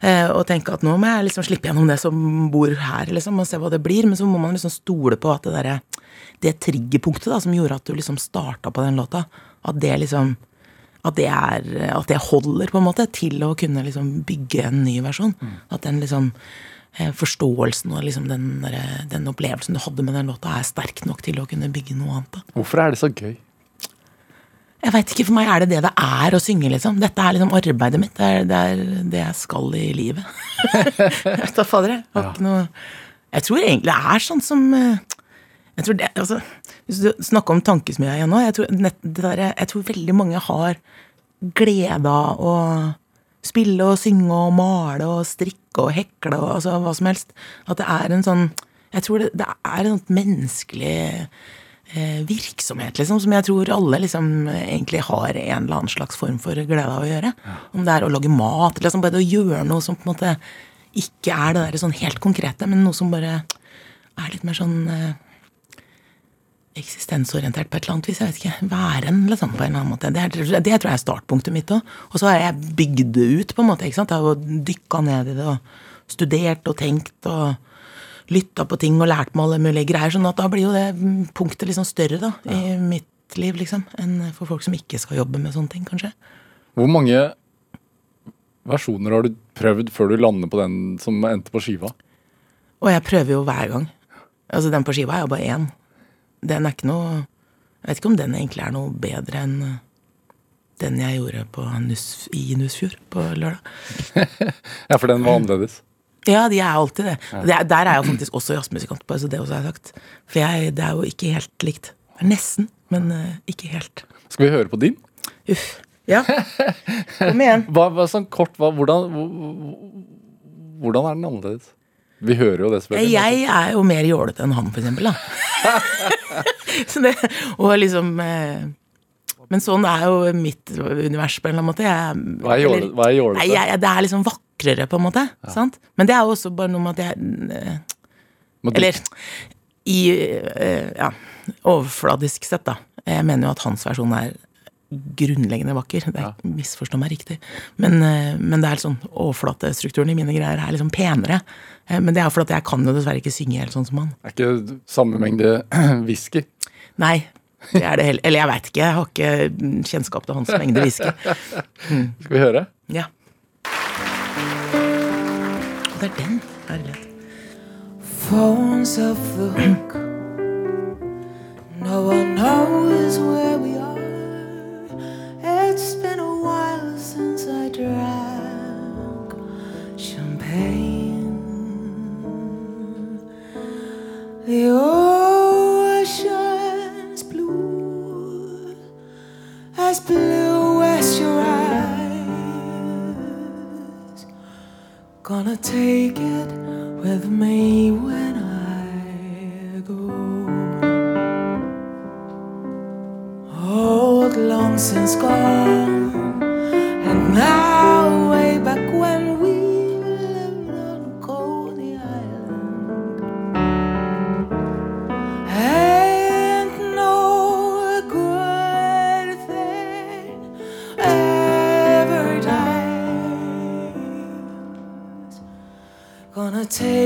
Eh, og tenke at nå må jeg liksom slippe gjennom det som bor her, liksom, og se hva det blir. Men så må man liksom stole på at det derre Det triggerpunktet da, som gjorde at du liksom starta på den låta, at det liksom at det, er, at det holder på en måte til å kunne liksom bygge en ny versjon. At den liksom eh, forståelsen og liksom den, der, den opplevelsen du hadde med den låta, er sterk nok til å kunne bygge noe annet. da. Hvorfor er det så gøy? Jeg veit ikke, for meg er det det det er å synge, liksom. Dette er liksom arbeidet mitt. Det er det, er det jeg skal i livet. jeg vet da fader, jeg. Har ikke noe Jeg tror egentlig det er sånn som eh, jeg tror det, altså, Hvis du snakker om tankesmia igjen nå, jeg tror, nett, det der, jeg tror veldig mange har glede av å spille og synge og male og strikke og hekle og altså, hva som helst. At det er en sånn Jeg tror det, det er en sånn menneskelig eh, virksomhet, liksom, som jeg tror alle liksom egentlig har en eller annen slags form for glede av å gjøre. Om det er å lage mat, eller liksom bare å gjøre noe som på en måte ikke er det der sånn helt konkrete, men noe som bare er litt mer sånn eh, eksistensorientert på et eller annet vis. Jeg vet ikke. Væren, liksom, på en eller annen måte. Det, er, det tror jeg er startpunktet mitt òg. Og så har jeg bygd det ut, på en måte. ikke sant? Jeg har dykka ned i det og studert og tenkt og lytta på ting og lært meg alle mulige greier. sånn at da blir jo det punktet liksom større da, i mitt liv, liksom, enn for folk som ikke skal jobbe med sånne ting, kanskje. Hvor mange versjoner har du prøvd før du lander på den som endte på skiva? Og jeg prøver jo hver gang. Altså, den på skiva er jo bare én. Den er ikke noe Jeg vet ikke om den egentlig er noe bedre enn eh, den jeg gjorde på Nus, i Nusfjord på lørdag. Ja, for den var annerledes. Ja, de er alltid det. er, der er jeg faktisk også jazzmusikant, bare så det også er sagt. For jeg, det er jo ikke helt likt. Nesten, men eh, ikke helt. Skal vi høre på din? Uff. Ja. Kom igjen. Hva, hva, sånn kort, hva, hvordan, hvordan er den annerledes? Vi hører jo det, selvfølgelig. Jeg er jo mer jålete enn han, for eksempel. Det, og liksom eh, Men sånn er jo mitt univers på en eller annen måte. Jeg, Hva er jåle- eller- hva er jålete? Nei, jeg, det er liksom vakrere, på en måte. Sant? Men det er jo også bare noe med at jeg eh, Eller i eh, ja, overfladisk sett, da. Jeg mener jo at hans versjon er grunnleggende vakker. Det er, Misforstå meg riktig. Men, eh, men det er sånn overflatestrukturen i mine greier er liksom penere. Eh, Men det er fordi jeg kan jo dessverre ikke synge helt sånn som han. er ikke samme mengde whisky. Nei, det er det heller. Eller jeg veit ikke. Jeg har ikke mm, kjennskap til hans mengde whisky. Skal vi høre? Ja. Og det er den. Herlighet. phones off the hook. No one knows where we are. Drank champagne. The ocean's blue, as blue as your eyes. Gonna take it with me when I go. Old, long since gone, and now take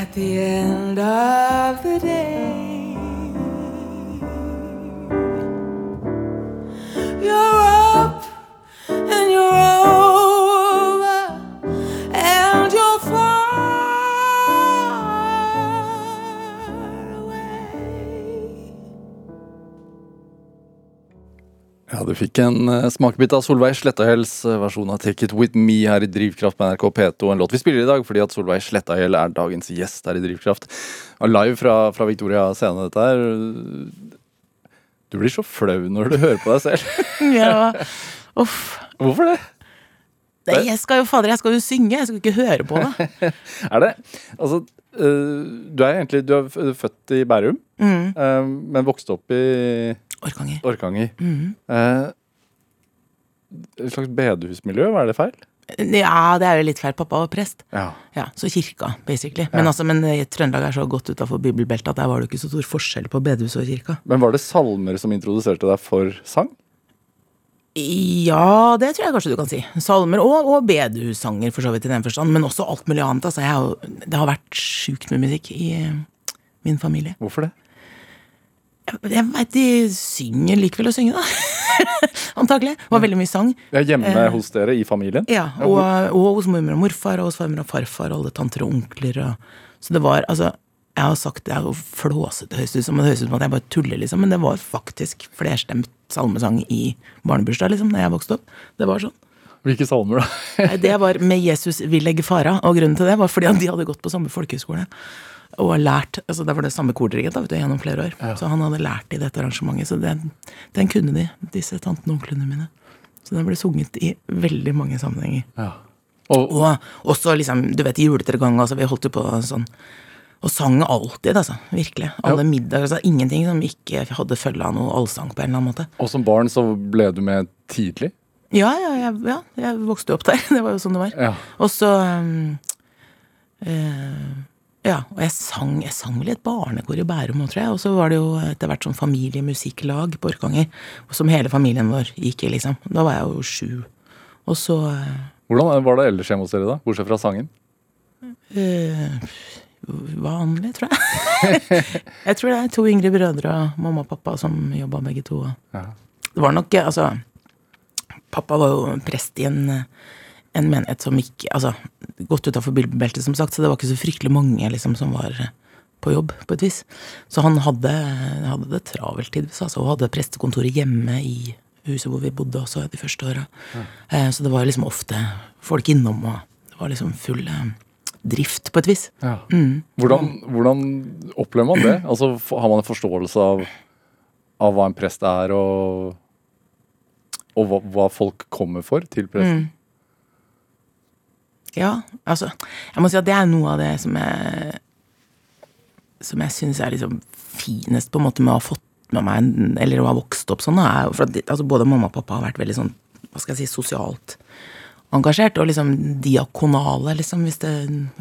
at the end of the day. Fikk en eh, smakebit av Solveig Slettahjells eh, versjon av Take It With Me her i Drivkraft på NRK P2. En låt vi spiller i dag fordi at Solveig Slettahjell er dagens gjest her i Drivkraft. Live fra, fra Victoria scene, dette her. Du blir så flau når du hører på deg selv. Ja, uff. Hvorfor det? Nei, jeg skal jo, fader, jeg skal jo synge, jeg skal ikke høre på det. Er det? Altså, du er egentlig du er født i Bærum, Mm. eh, men vokste opp i Orkanger. Orkanger. Mm. Eh, et slags bedehusmiljø, var det feil? Ja, det er jo litt feil. Pappa var prest. Ja. Ja, Så kirka, basically. Men, Ja. altså, men eh, Trøndelag er så godt utafor bibelbeltet at der var det ikke så stor forskjell på bedehuset og kirka. Men var det salmer som introduserte deg for sang? Ja, det tror jeg kanskje du kan si. Salmer og, og bedehussanger, for så vidt i den forstand. Men også alt mulig annet. Altså, jeg har, det har vært sjukt med musikk i eh, min familie. Hvorfor det? Jeg, jeg veit de synger likevel å synge, da. Antakelig. Det var veldig mye sang. Ja, hjemme Eh. hos dere i familien? Ja, og, og hos mormor og morfar, og hos farmor og farfar, og alle tanter og onkler. Og, så det var, altså Jeg har sagt det er jo flåsete, høres ut som, det høres ut som at jeg bare tuller, liksom, men det var faktisk flerstemt salmesang i barnebursdag, liksom, da jeg vokste opp. Det var sånn. Hvilke salmer, da? Nei, Det var med 'Jesus vil legge fara', og grunnen til det var fordi at de hadde gått på samme folkehøyskole. Og lært, altså Det var det samme kordiriget da, vet du, gjennom flere år. Så han hadde lært i dette arrangementet. Så den, den kunne de, disse tantene og onklene mine. Så den ble sunget i veldig mange sammenhenger. Ja. Og, Og også liksom, du vet, juletregang, altså, vi holdt jo på sånn og sang alltid, altså. Virkelig. Alle middager. Altså, ingenting som ikke hadde følge av noe allsang på en eller annen måte. og som barn så ble du med tidlig? Ja, ja, ja, ja jeg vokste jo opp der. Det var jo sånn det var. Ja. Og så um, uh, Ja, og jeg sang, jeg sang vel i et barnekor i Bærum òg, tror jeg. Og så var det jo etter hvert sånn familiemusikklag på Orkanger, som hele familien vår gikk i, liksom. Da var jeg jo sju. Og så uh, Hvordan var det ellers hjemme hos dere, da? Bortsett fra sangen? eh, vanlig, tror jeg. jeg tror det er to yngre brødre og mamma og pappa som jobba begge to. Ja. Det var nok, altså Pappa var jo prest i en, en menighet som ikke Altså, godt utafor bilbeltet, som sagt, så det var ikke så fryktelig mange liksom, som var på jobb, på et vis. Så han hadde, hadde det travelt tidvis, altså, og hadde prestekontoret hjemme i huset hvor vi bodde også de første åra. Eh, så det var liksom ofte folk innom, og det var liksom full eh, drift, på et vis. Ja. Mm. Hvordan, hvordan opplever man det? Altså, Har man en forståelse av, av hva en prest er, og, og hva, hva folk kommer for til presten? Mm. Ja, altså Jeg må si at det er noe av det som jeg Som jeg syns er liksom finest på en måte med å ha fått med meg Eller å ha vokst opp sånn, er for at altså både mamma og pappa har vært veldig sånn Hva skal jeg si sosialt engasjert, og liksom diakonale, liksom, hvis det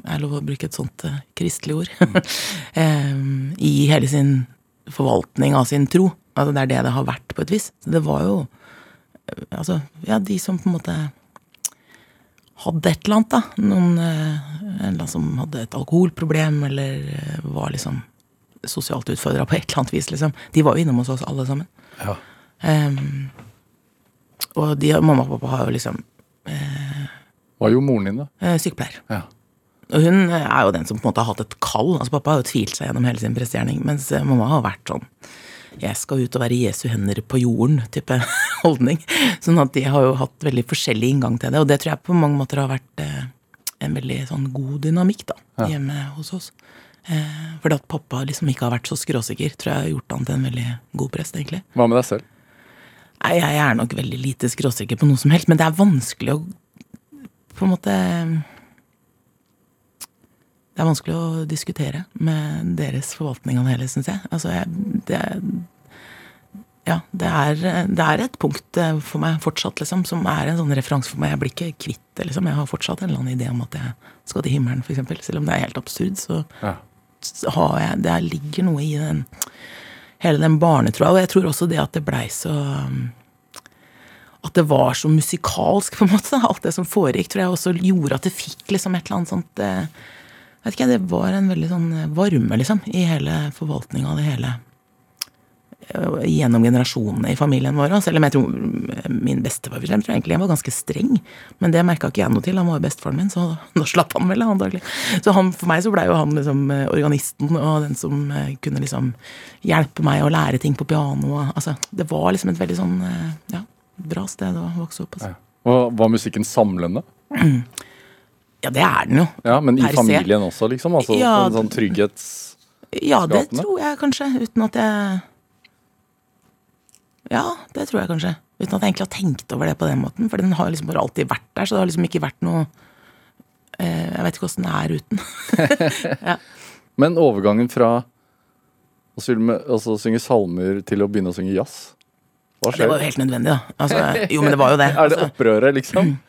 er lov å bruke et sånt uh, kristelig ord, um, i hele sin forvaltning av sin tro. Altså Det er det det har vært, på et vis. Så det var jo eh, Altså, ja, de som på en måte hadde et eller annet, da. Noen eh, en eller annen som hadde et alkoholproblem, eller var liksom sosialt utfordra på et eller annet vis, liksom. De var jo innom hos oss alle sammen. Ja. Um, og de, mamma og pappa har jo liksom Hva gjorde moren din, da? eh, sykepleier. Ja. Og hun eh, er jo den som på en måte har hatt et kall. Altså Pappa har jo tvilt seg gjennom hele sin prestegjerning, mens eh, mamma har vært sånn jeg skal ut og være Jesu hender på jorden-type holdning. Sånn at de har jo hatt veldig forskjellig inngang til det, og det tror jeg på mange måter har vært en veldig sånn god dynamikk da, hjemme hos oss. Eh, fordi at pappa liksom ikke har vært så skråsikker, tror jeg har gjort han til en veldig god prest, egentlig. Hva med deg selv? Nei, jeg er nok veldig lite skråsikker på noe som helst, men det er vanskelig å på en måte Det er vanskelig å diskutere med deres forvaltning av det hele, syns jeg. Altså, jeg det, Ja, det er, det er et punkt eh, for meg fortsatt, liksom, som er en sånn referanse for meg. Jeg blir ikke kvitt det, liksom. Jeg har fortsatt en eller annen idé om at jeg skal til himmelen, for eksempel. Selv om det er helt absurd, så Ja. har jeg Det ligger noe i den hele den barnetroa. Og jeg tror også det at det blei så um, At det var så musikalsk, på en måte. Alt det som foregikk, tror jeg også gjorde at det fikk liksom et eller annet sånt eh, vet ikke, Det var en veldig sånn eh, varme, liksom, i hele forvaltninga av det hele. Eh, Gjennom generasjonene i familien vår. Selv om jeg tror eh, min bestefar jeg tror tror jeg egentlig var ganske streng. Men det merka ikke jeg noe til. Han var jo bestefaren min, så da slapp han vel, antagelig. Så han, for meg så blei jo han liksom organisten og den som kunne liksom hjelpe meg å lære ting på piano. Altså, det var liksom et veldig sånn bra sted å vokse opp. Altså. Var, var musikken samlende? Ja, det er den jo. Ja, Men i se. familien også, liksom? Altså Ja, en sånn trygghetsskapende? Ja, det tror jeg kanskje, uten at jeg Ja, det tror jeg kanskje. Uten at jeg egentlig har tenkt over det på den måten. For den har liksom bare alltid vært der, så det har liksom ikke vært noe eh, Jeg vet ikke åssen det er uten. Men overgangen fra å altså, synge salmer til å begynne å synge jazz Hva Det var jo helt nødvendig, da. Altså, jo, men det var jo det. Er det Altså, opprøret, liksom?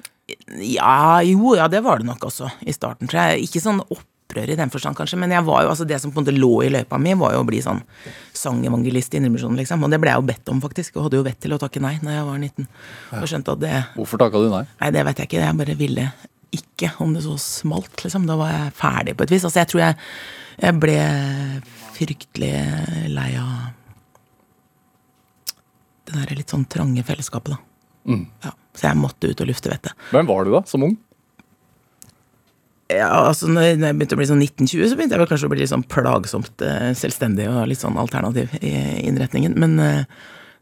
Ja, jo, ja, det var det nok også i starten, tror jeg. Ikke sånn opprør i den forstand, kanskje, men jeg var jo, altså det som på en måte lå i løypa mi, var jo å bli sånn sangevangelist i Indremisjonen, liksom. Og det ble jeg jo bedt om, faktisk, og hadde jo vett til å takke nei når jeg var 19. Og skjønte at det Hvorfor takka du nei? Nei, det vet jeg ikke. Jeg bare ville ikke, om det så smalt, liksom. Da var jeg ferdig på et vis. Altså, jeg tror jeg, jeg ble fryktelig lei av det der litt sånn trange fellesskapet, da. Ja, så jeg måtte ut og lufte vettet. Hvem var du da, som ung? Ja, altså når jeg begynte å bli sånn 1920, så begynte jeg vel kanskje å bli litt sånn plagsomt eh, selvstendig og litt sånn alternativ i innretningen. Men eh,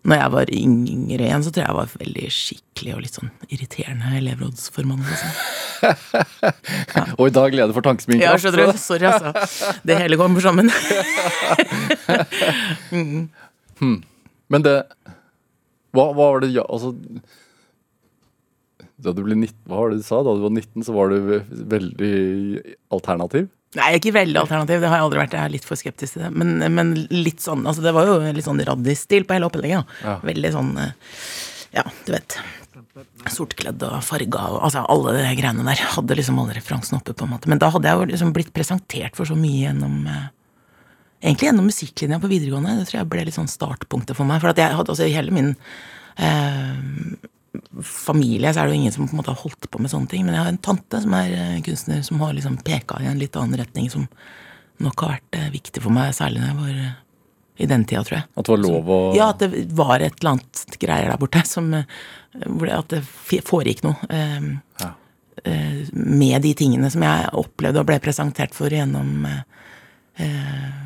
når jeg var yngre igjen, så tror jeg jeg var veldig skikkelig og litt sånn irriterende elevrådsformann. Liksom. Og i dag leder for tankesmien Ja, skjønner du. Sorry, altså. Det hele kommer sammen. Men det Hva, hva var det ja, Altså da du ble 19, Hva var det du sa? Da du var 19, så var du veldig alternativ? Nei, ikke veldig alternativ. Det har jeg aldri vært. Jeg er litt for skeptisk til det. Men, men litt sånn, altså det var jo litt sånn raddis-stil på hele opplegget. da. Ja. Veldig sånn eh, Ja, du vet. Sortkledd og farga og altså alle de greiene der. Hadde liksom alle referansene oppe, på en måte. Men da hadde jeg jo liksom blitt presentert for så mye gjennom eh, Egentlig gjennom musikklinja på videregående. Det tror jeg ble litt sånn startpunktet for meg. For at jeg hadde altså hele min eh, familie så er det jo ingen som på en måte har holdt på med sånne ting. Men jeg har en tante som er eh, kunstner, som har liksom peka i en litt annen retning, som nok har vært eh, viktig for meg, særlig når jeg var eh, i den tida, tror jeg. At det var lov å Ja, at det var et eller annet greier der borte som At det foregikk noe. eh, Ja. med de tingene som jeg opplevde og ble presentert for gjennom eh,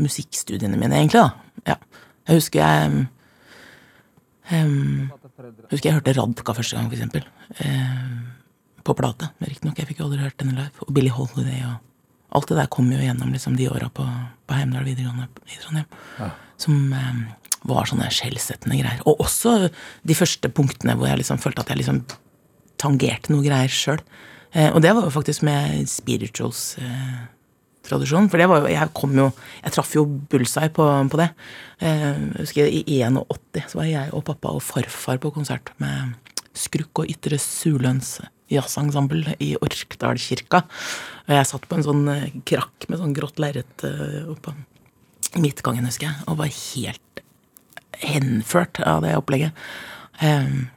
musikkstudiene mine, egentlig, da. Ja. Jeg husker jeg um, husker jeg hørte Radka første gang, for eksempel. Um, på plate, riktignok. Jeg fikk jo aldri hørt denne live. Og Billy Holiday og Alt det der kom jo gjennom liksom, de åra på, på Heimdal videregående i Trondheim. Som um, var sånne skjellsettende greier. Og også de første punktene hvor jeg liksom følte at jeg liksom tangerte noe greier sjøl. Eh, og det var jo faktisk med spirituals eh, tradisjon. For det var jo, jeg kom jo Jeg traff jo bullseye på, på det. Eh, jeg husker I 81 så var jeg og pappa og farfar på konsert med Skrukk og Ytre Suløns jazzensemble i Orkdalskirka. Og jeg satt på en sånn eh, krakk med sånn grått lerret eh, oppå midtgangen, husker jeg, og var helt henført av det opplegget. Um,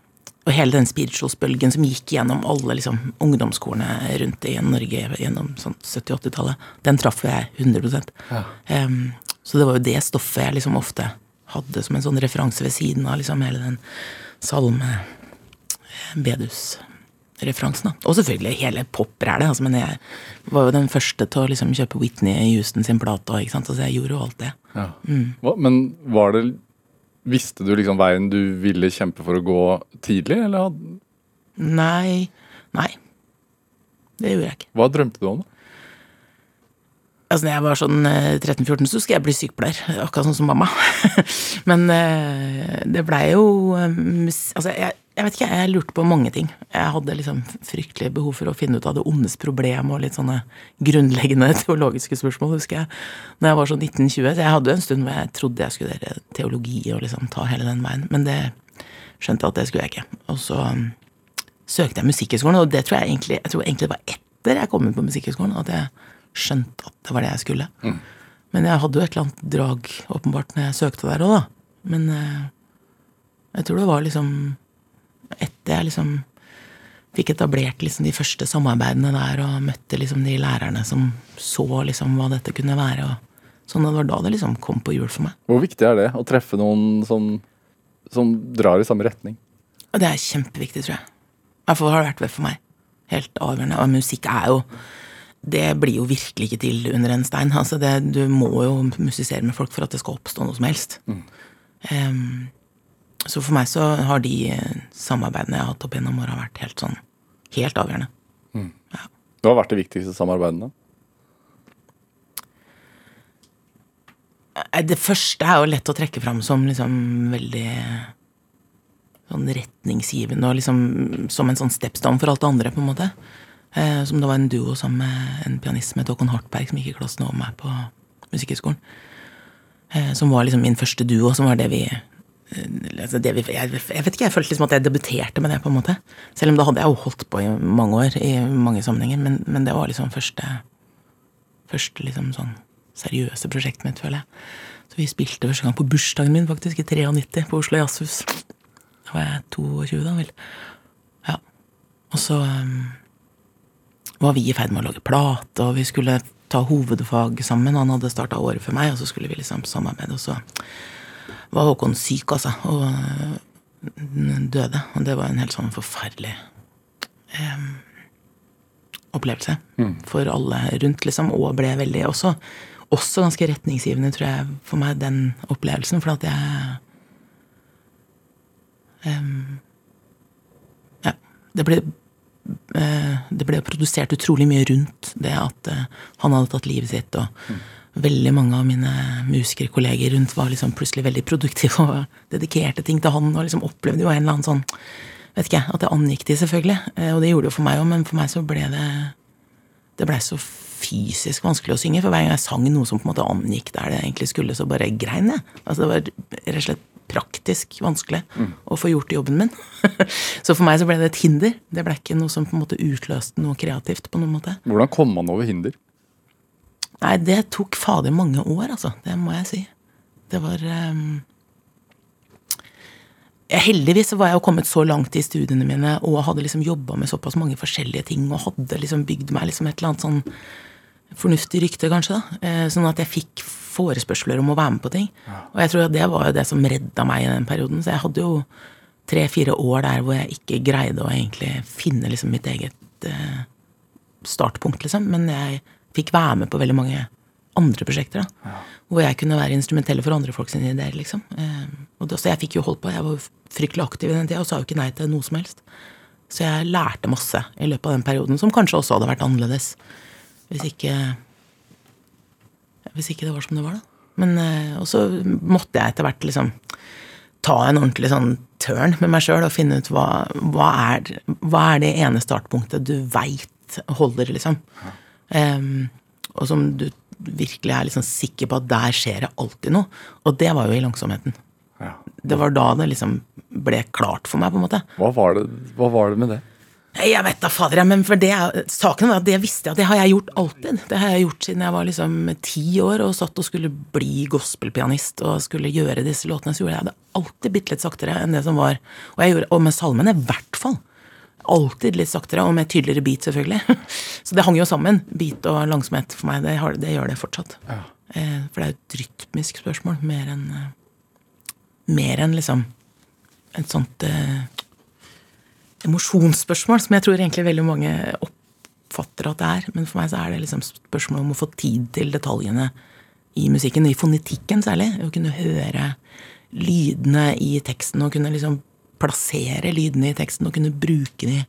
og hele den spiritualsbølgen som gikk gjennom alle liksom, ungdomsskolene rundt i Norge gjennom sånn 70-80-tallet, den traff jeg 100 um, Så det var jo det stoffet jeg liksom ofte hadde som en sånn referanse ved siden av liksom hele den salme bedus-referansen. da. Og selvfølgelig hele poprælet. Altså, men jeg var jo den første til å liksom kjøpe Whitney Houston sin plate. Ikke sant? Altså, jeg gjorde jo alt det. Ja. Hva, men var det Visste du liksom veien du ville kjempe for å gå tidlig, eller Nei. Nei. Det gjorde jeg ikke. hva drømte du om? da? Altså, når jeg var sånn eh, 13-14, så skulle jeg bli sykepleier. Akkurat sånn som mamma. Men eh, det blei jo eh, Altså, jeg, jeg vet ikke, jeg lurte på mange ting. Jeg hadde liksom fryktelig behov for å finne ut av det ondes problem og litt sånne grunnleggende teologiske spørsmål, husker jeg. Når jeg var sånn 19-20. Så jeg hadde en stund hvor jeg trodde jeg skulle studere teologi og liksom ta hele den veien. Men det skjønte jeg at det skulle jeg ikke. Og så um, søkte jeg Musikkhøgskolen, og det tror jeg egentlig Jeg tror egentlig det var etter jeg kom inn på Musikkhøgskolen at jeg skjønte at det var det jeg skulle. Men jeg hadde jo et eller annet drag, åpenbart, når jeg søkte der òg, da. Men eh, jeg tror det var liksom etter jeg liksom fikk etablert liksom de første samarbeidene der og møtte liksom de lærerne som så liksom hva dette kunne være. og sånn, Det var da det liksom kom på hjul for meg. Hvor viktig er det å treffe noen som, som drar i samme retning? Det er kjempeviktig, tror jeg. I hvert fall har det vært det for meg. Helt avgjørende. Og musikk er jo Det blir jo virkelig ikke til under en stein. Altså det, du må jo musisere med folk for at det skal oppstå noe som helst. Em, Så for meg så har de eh, samarbeidene jeg har hatt opp gjennom åra, vært helt sånn helt avgjørende. Hva har vært de viktigste samarbeidene? Eh, Det første er jo lett å trekke fram som liksom veldig sånn retningsgivende og liksom som en sånn stepstone for alt det andre, på en måte. Eh, som det var en duo sammen med en pianist som het Håkon Hartberg, som gikk i klassen over meg på Musikkhøgskolen. Eh, som var liksom min første duo, som var det vi det vi, jeg, jeg vet ikke, jeg følte liksom at jeg debuterte med det, på en måte. Selv om da hadde jeg jo holdt på i mange år, i mange sammenhenger. Men, men det var liksom første Første liksom sånn seriøse prosjektet mitt, føler jeg. Så vi spilte første gang på bursdagen min, faktisk, i 93, på Oslo Jazzhus. Da var jeg 22, da vel. Ja. Og så um, var vi i ferd med å lage plate, og vi skulle ta hovedfag sammen. Han hadde starta året for meg, og så skulle vi liksom samarbeide. Og så var Håkon syk, altså, og øh, døde. Og det var en helt sånn forferdelig eh, opplevelse for alle rundt, liksom, og ble veldig også, også ganske retningsgivende, tror jeg, for meg, den opplevelsen, for at jeg eh, Ja, det ble eh, det ble produsert utrolig mye rundt det at eh, han hadde tatt livet sitt, og veldig mange av mine musikerkolleger rundt var liksom plutselig veldig produktive og dedikerte ting til han, og liksom opplevde jo en eller annen sånn Vet ikke, at det angikk de, selvfølgelig. Eh, Og det gjorde det jo for meg òg, men for meg så ble det Det blei så fysisk vanskelig å synge, for hver gang jeg sang noe som på en måte angikk der det egentlig skulle, så bare grein jeg. Altså det var rett og slett praktisk vanskelig å få gjort jobben min. så for meg så ble det et hinder. Det ble ikke noe som på en måte utløste noe kreativt på noen måte. Hvordan kom man over hinder? Nei, det tok fader mange år, altså. Det må jeg si. Det var um... Heldigvis var jeg jo kommet så langt i studiene mine og hadde liksom jobba med såpass mange forskjellige ting og hadde liksom bygd meg liksom et eller annet sånn fornuftig rykte, kanskje. da. Eh, Sånn at jeg fikk forespørsler om å være med på ting. Og jeg tror at det var jo det som redda meg i den perioden. Så jeg hadde jo tre-fire år der hvor jeg ikke greide å egentlig finne liksom mitt eget eh, startpunkt, liksom. Men jeg fikk være med på veldig mange andre prosjekter. da. Hvor jeg kunne være instrumentell for andre folk sine ideer, liksom. Eh, og det, så jeg fikk jo holdt på. Jeg var fryktelig aktiv i den tida og sa jo ikke nei til noe som helst. Så jeg lærte masse i løpet av den perioden, som kanskje også hadde vært annerledes. Hvis ikke Hvis ikke det var som det var, da. Men eh, Og så måtte jeg etter hvert liksom ta en ordentlig sånn turn med meg sjøl og finne ut hva, hva, er, hva er det ene startpunktet du veit holder, liksom. Em, og som du virkelig er liksom sikker på at der skjer det alltid noe. Og det var jo i langsomheten. Ja. Det var da det liksom ble klart for meg, på en måte. Hva var det, hva var det med det? Jeg vet da fader, men for det saken var at det visste jeg at det har jeg gjort alltid. Det har jeg gjort siden jeg var liksom ti år og satt og skulle bli gospelpianist og skulle gjøre disse låtene. Så gjorde jeg det alltid bitte litt saktere enn det som var. Og, jeg gjorde, og med salmene i hvert fall. Alltid litt saktere, og med tydeligere beat, selvfølgelig. Så det hang jo sammen. Beat og langsomhet for meg, det, har, det gjør det fortsatt. Ja. for det er et rytmisk spørsmål, mer enn eh, Mer enn liksom et sånt eh, emosjonsspørsmål, som jeg tror egentlig veldig mange oppfatter at det er. Men for meg så er det liksom spørsmål om å få tid til detaljene i musikken, i fonetikken særlig. Å kunne høre lydene i teksten, og kunne liksom plassere lydene i teksten, og kunne bruke de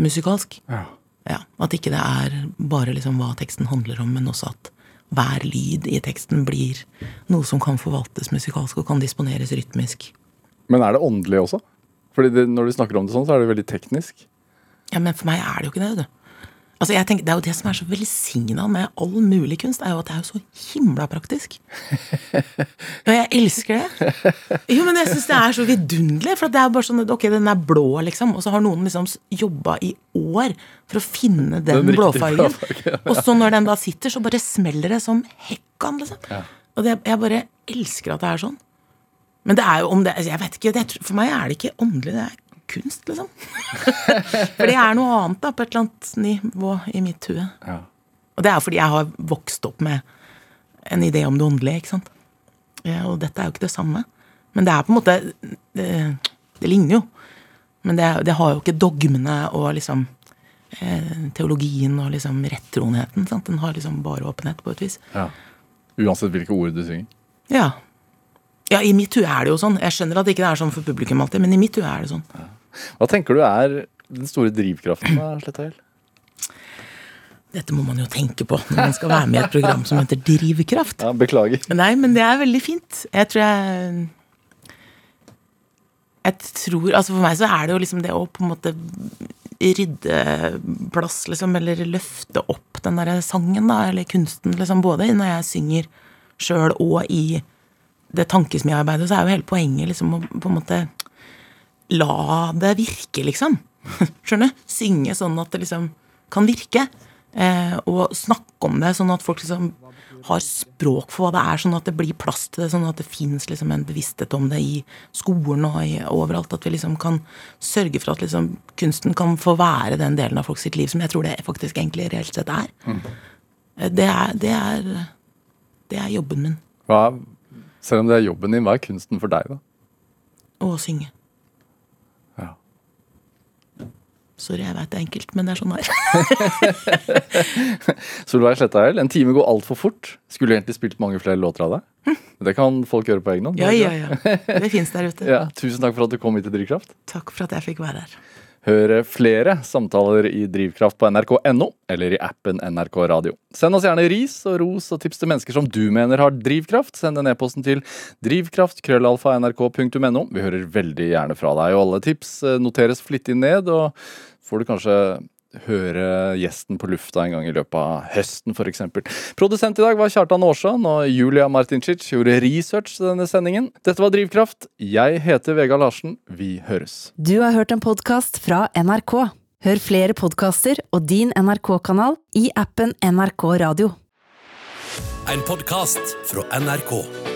musikalsk. Ja. Ja, At ikke det er bare liksom hva teksten handler om, men også at hver lyd i teksten blir noe som kan forvaltes musikalsk og kan disponeres rytmisk. Men er det åndelig også? Fordi det, Når du snakker om det sånn, så er det veldig teknisk. Ja, men for meg er det jo ikke det, du. Altså, jeg tenker, Det er jo det som er så velsigna med all mulig kunst, er jo at det er jo så himla praktisk. Og jeg elsker det. Jo, men jeg syns det er så vidunderlig. For det er bare sånn at ok, den er blå, liksom, og så har noen liksom jobba i år for å finne den, Den blåfargen. Og så når den da sitter, så bare smeller det som hekkan, liksom. Og det, jeg bare elsker at det er sånn. Men det er jo om det Jeg vet ikke, det, for meg er det ikke åndelig, det er kunst, liksom. For det er noe annet da, på et eller annet nivå i mitt hue. Ja. Og det er fordi jeg har vokst opp med en idé om det åndelige, ikke sant. Ja, og dette er jo ikke det samme. Men det er på en måte Det, det ligner jo. Men det, det har jo ikke dogmene og liksom eh, teologien og liksom rettroenheten. Sant? Den har liksom bare åpenhet, på et vis. Ja. Uansett hvilke ord du synger. Ja. Ja, i mitt hue er det jo sånn. Jeg skjønner at det ikke er sånn for publikum alltid, men i mitt hue er det sånn. Hva tenker du er den store drivkraften da, Sletta Hjel? Dette må man jo tenke på når man skal være med i et program som heter Drivkraft. Ja, beklager. Nei, men det er veldig fint. Jeg tror jeg Jeg tror Altså for meg så er det jo liksom det å på en måte rydde plass, liksom, eller løfte opp den derre sangen, da, eller kunsten, liksom, både når jeg synger sjøl og i det tankesmiarbeidet, så er jo hele poenget liksom å på en måte la det virke, liksom. Skjønner? Synge sånn at det liksom kan virke. Eh, og snakke om det, sånn at folk liksom har språk for hva det er, sånn at det blir plass til det, sånn at det fins liksom en bevissthet om det i skolen og i, overalt. At vi liksom kan sørge for at liksom kunsten kan få være den delen av folks sitt liv som jeg tror det faktisk egentlig reelt sett er. Mm. Det er, det er, det er jobben min. Hva, selv om det er jobben din, hva er kunsten for deg, da? Å synge. Ja. Sorry, jeg veit det er enkelt, men det er sånn her. er. Solveig Slettahjell, en time går altfor fort. Skulle egentlig spilt mange flere låter av deg. Det kan folk gjøre på egen hånd. Ja, ja, ja. Det fins der ute. Ja, tusen takk for at du kom hit til Drivkraft. Takk for at jeg fikk være her. Hør flere samtaler i Drivkraft på nrk.no eller i appen NRK Radio. Send oss gjerne ris og ros og tips til mennesker som du mener har drivkraft. Send en e-posten til drivkraft.krøllalfa.nrk.no. Vi hører veldig gjerne fra deg, og alle tips eh, noteres flittig ned. Og får du kanskje høre gjesten på lufta en gang i løpet av høsten, f.eks. Produsent i dag var Kjartan Aarsand, og Julia Martincic gjorde research til denne sendingen. Dette var Drivkraft. Jeg heter Vega Larsen. Vi høres. Du har hørt en podkast fra NRK. Hør flere podkaster og din NRK-kanal i appen NRK Radio. En podkast fra NRK.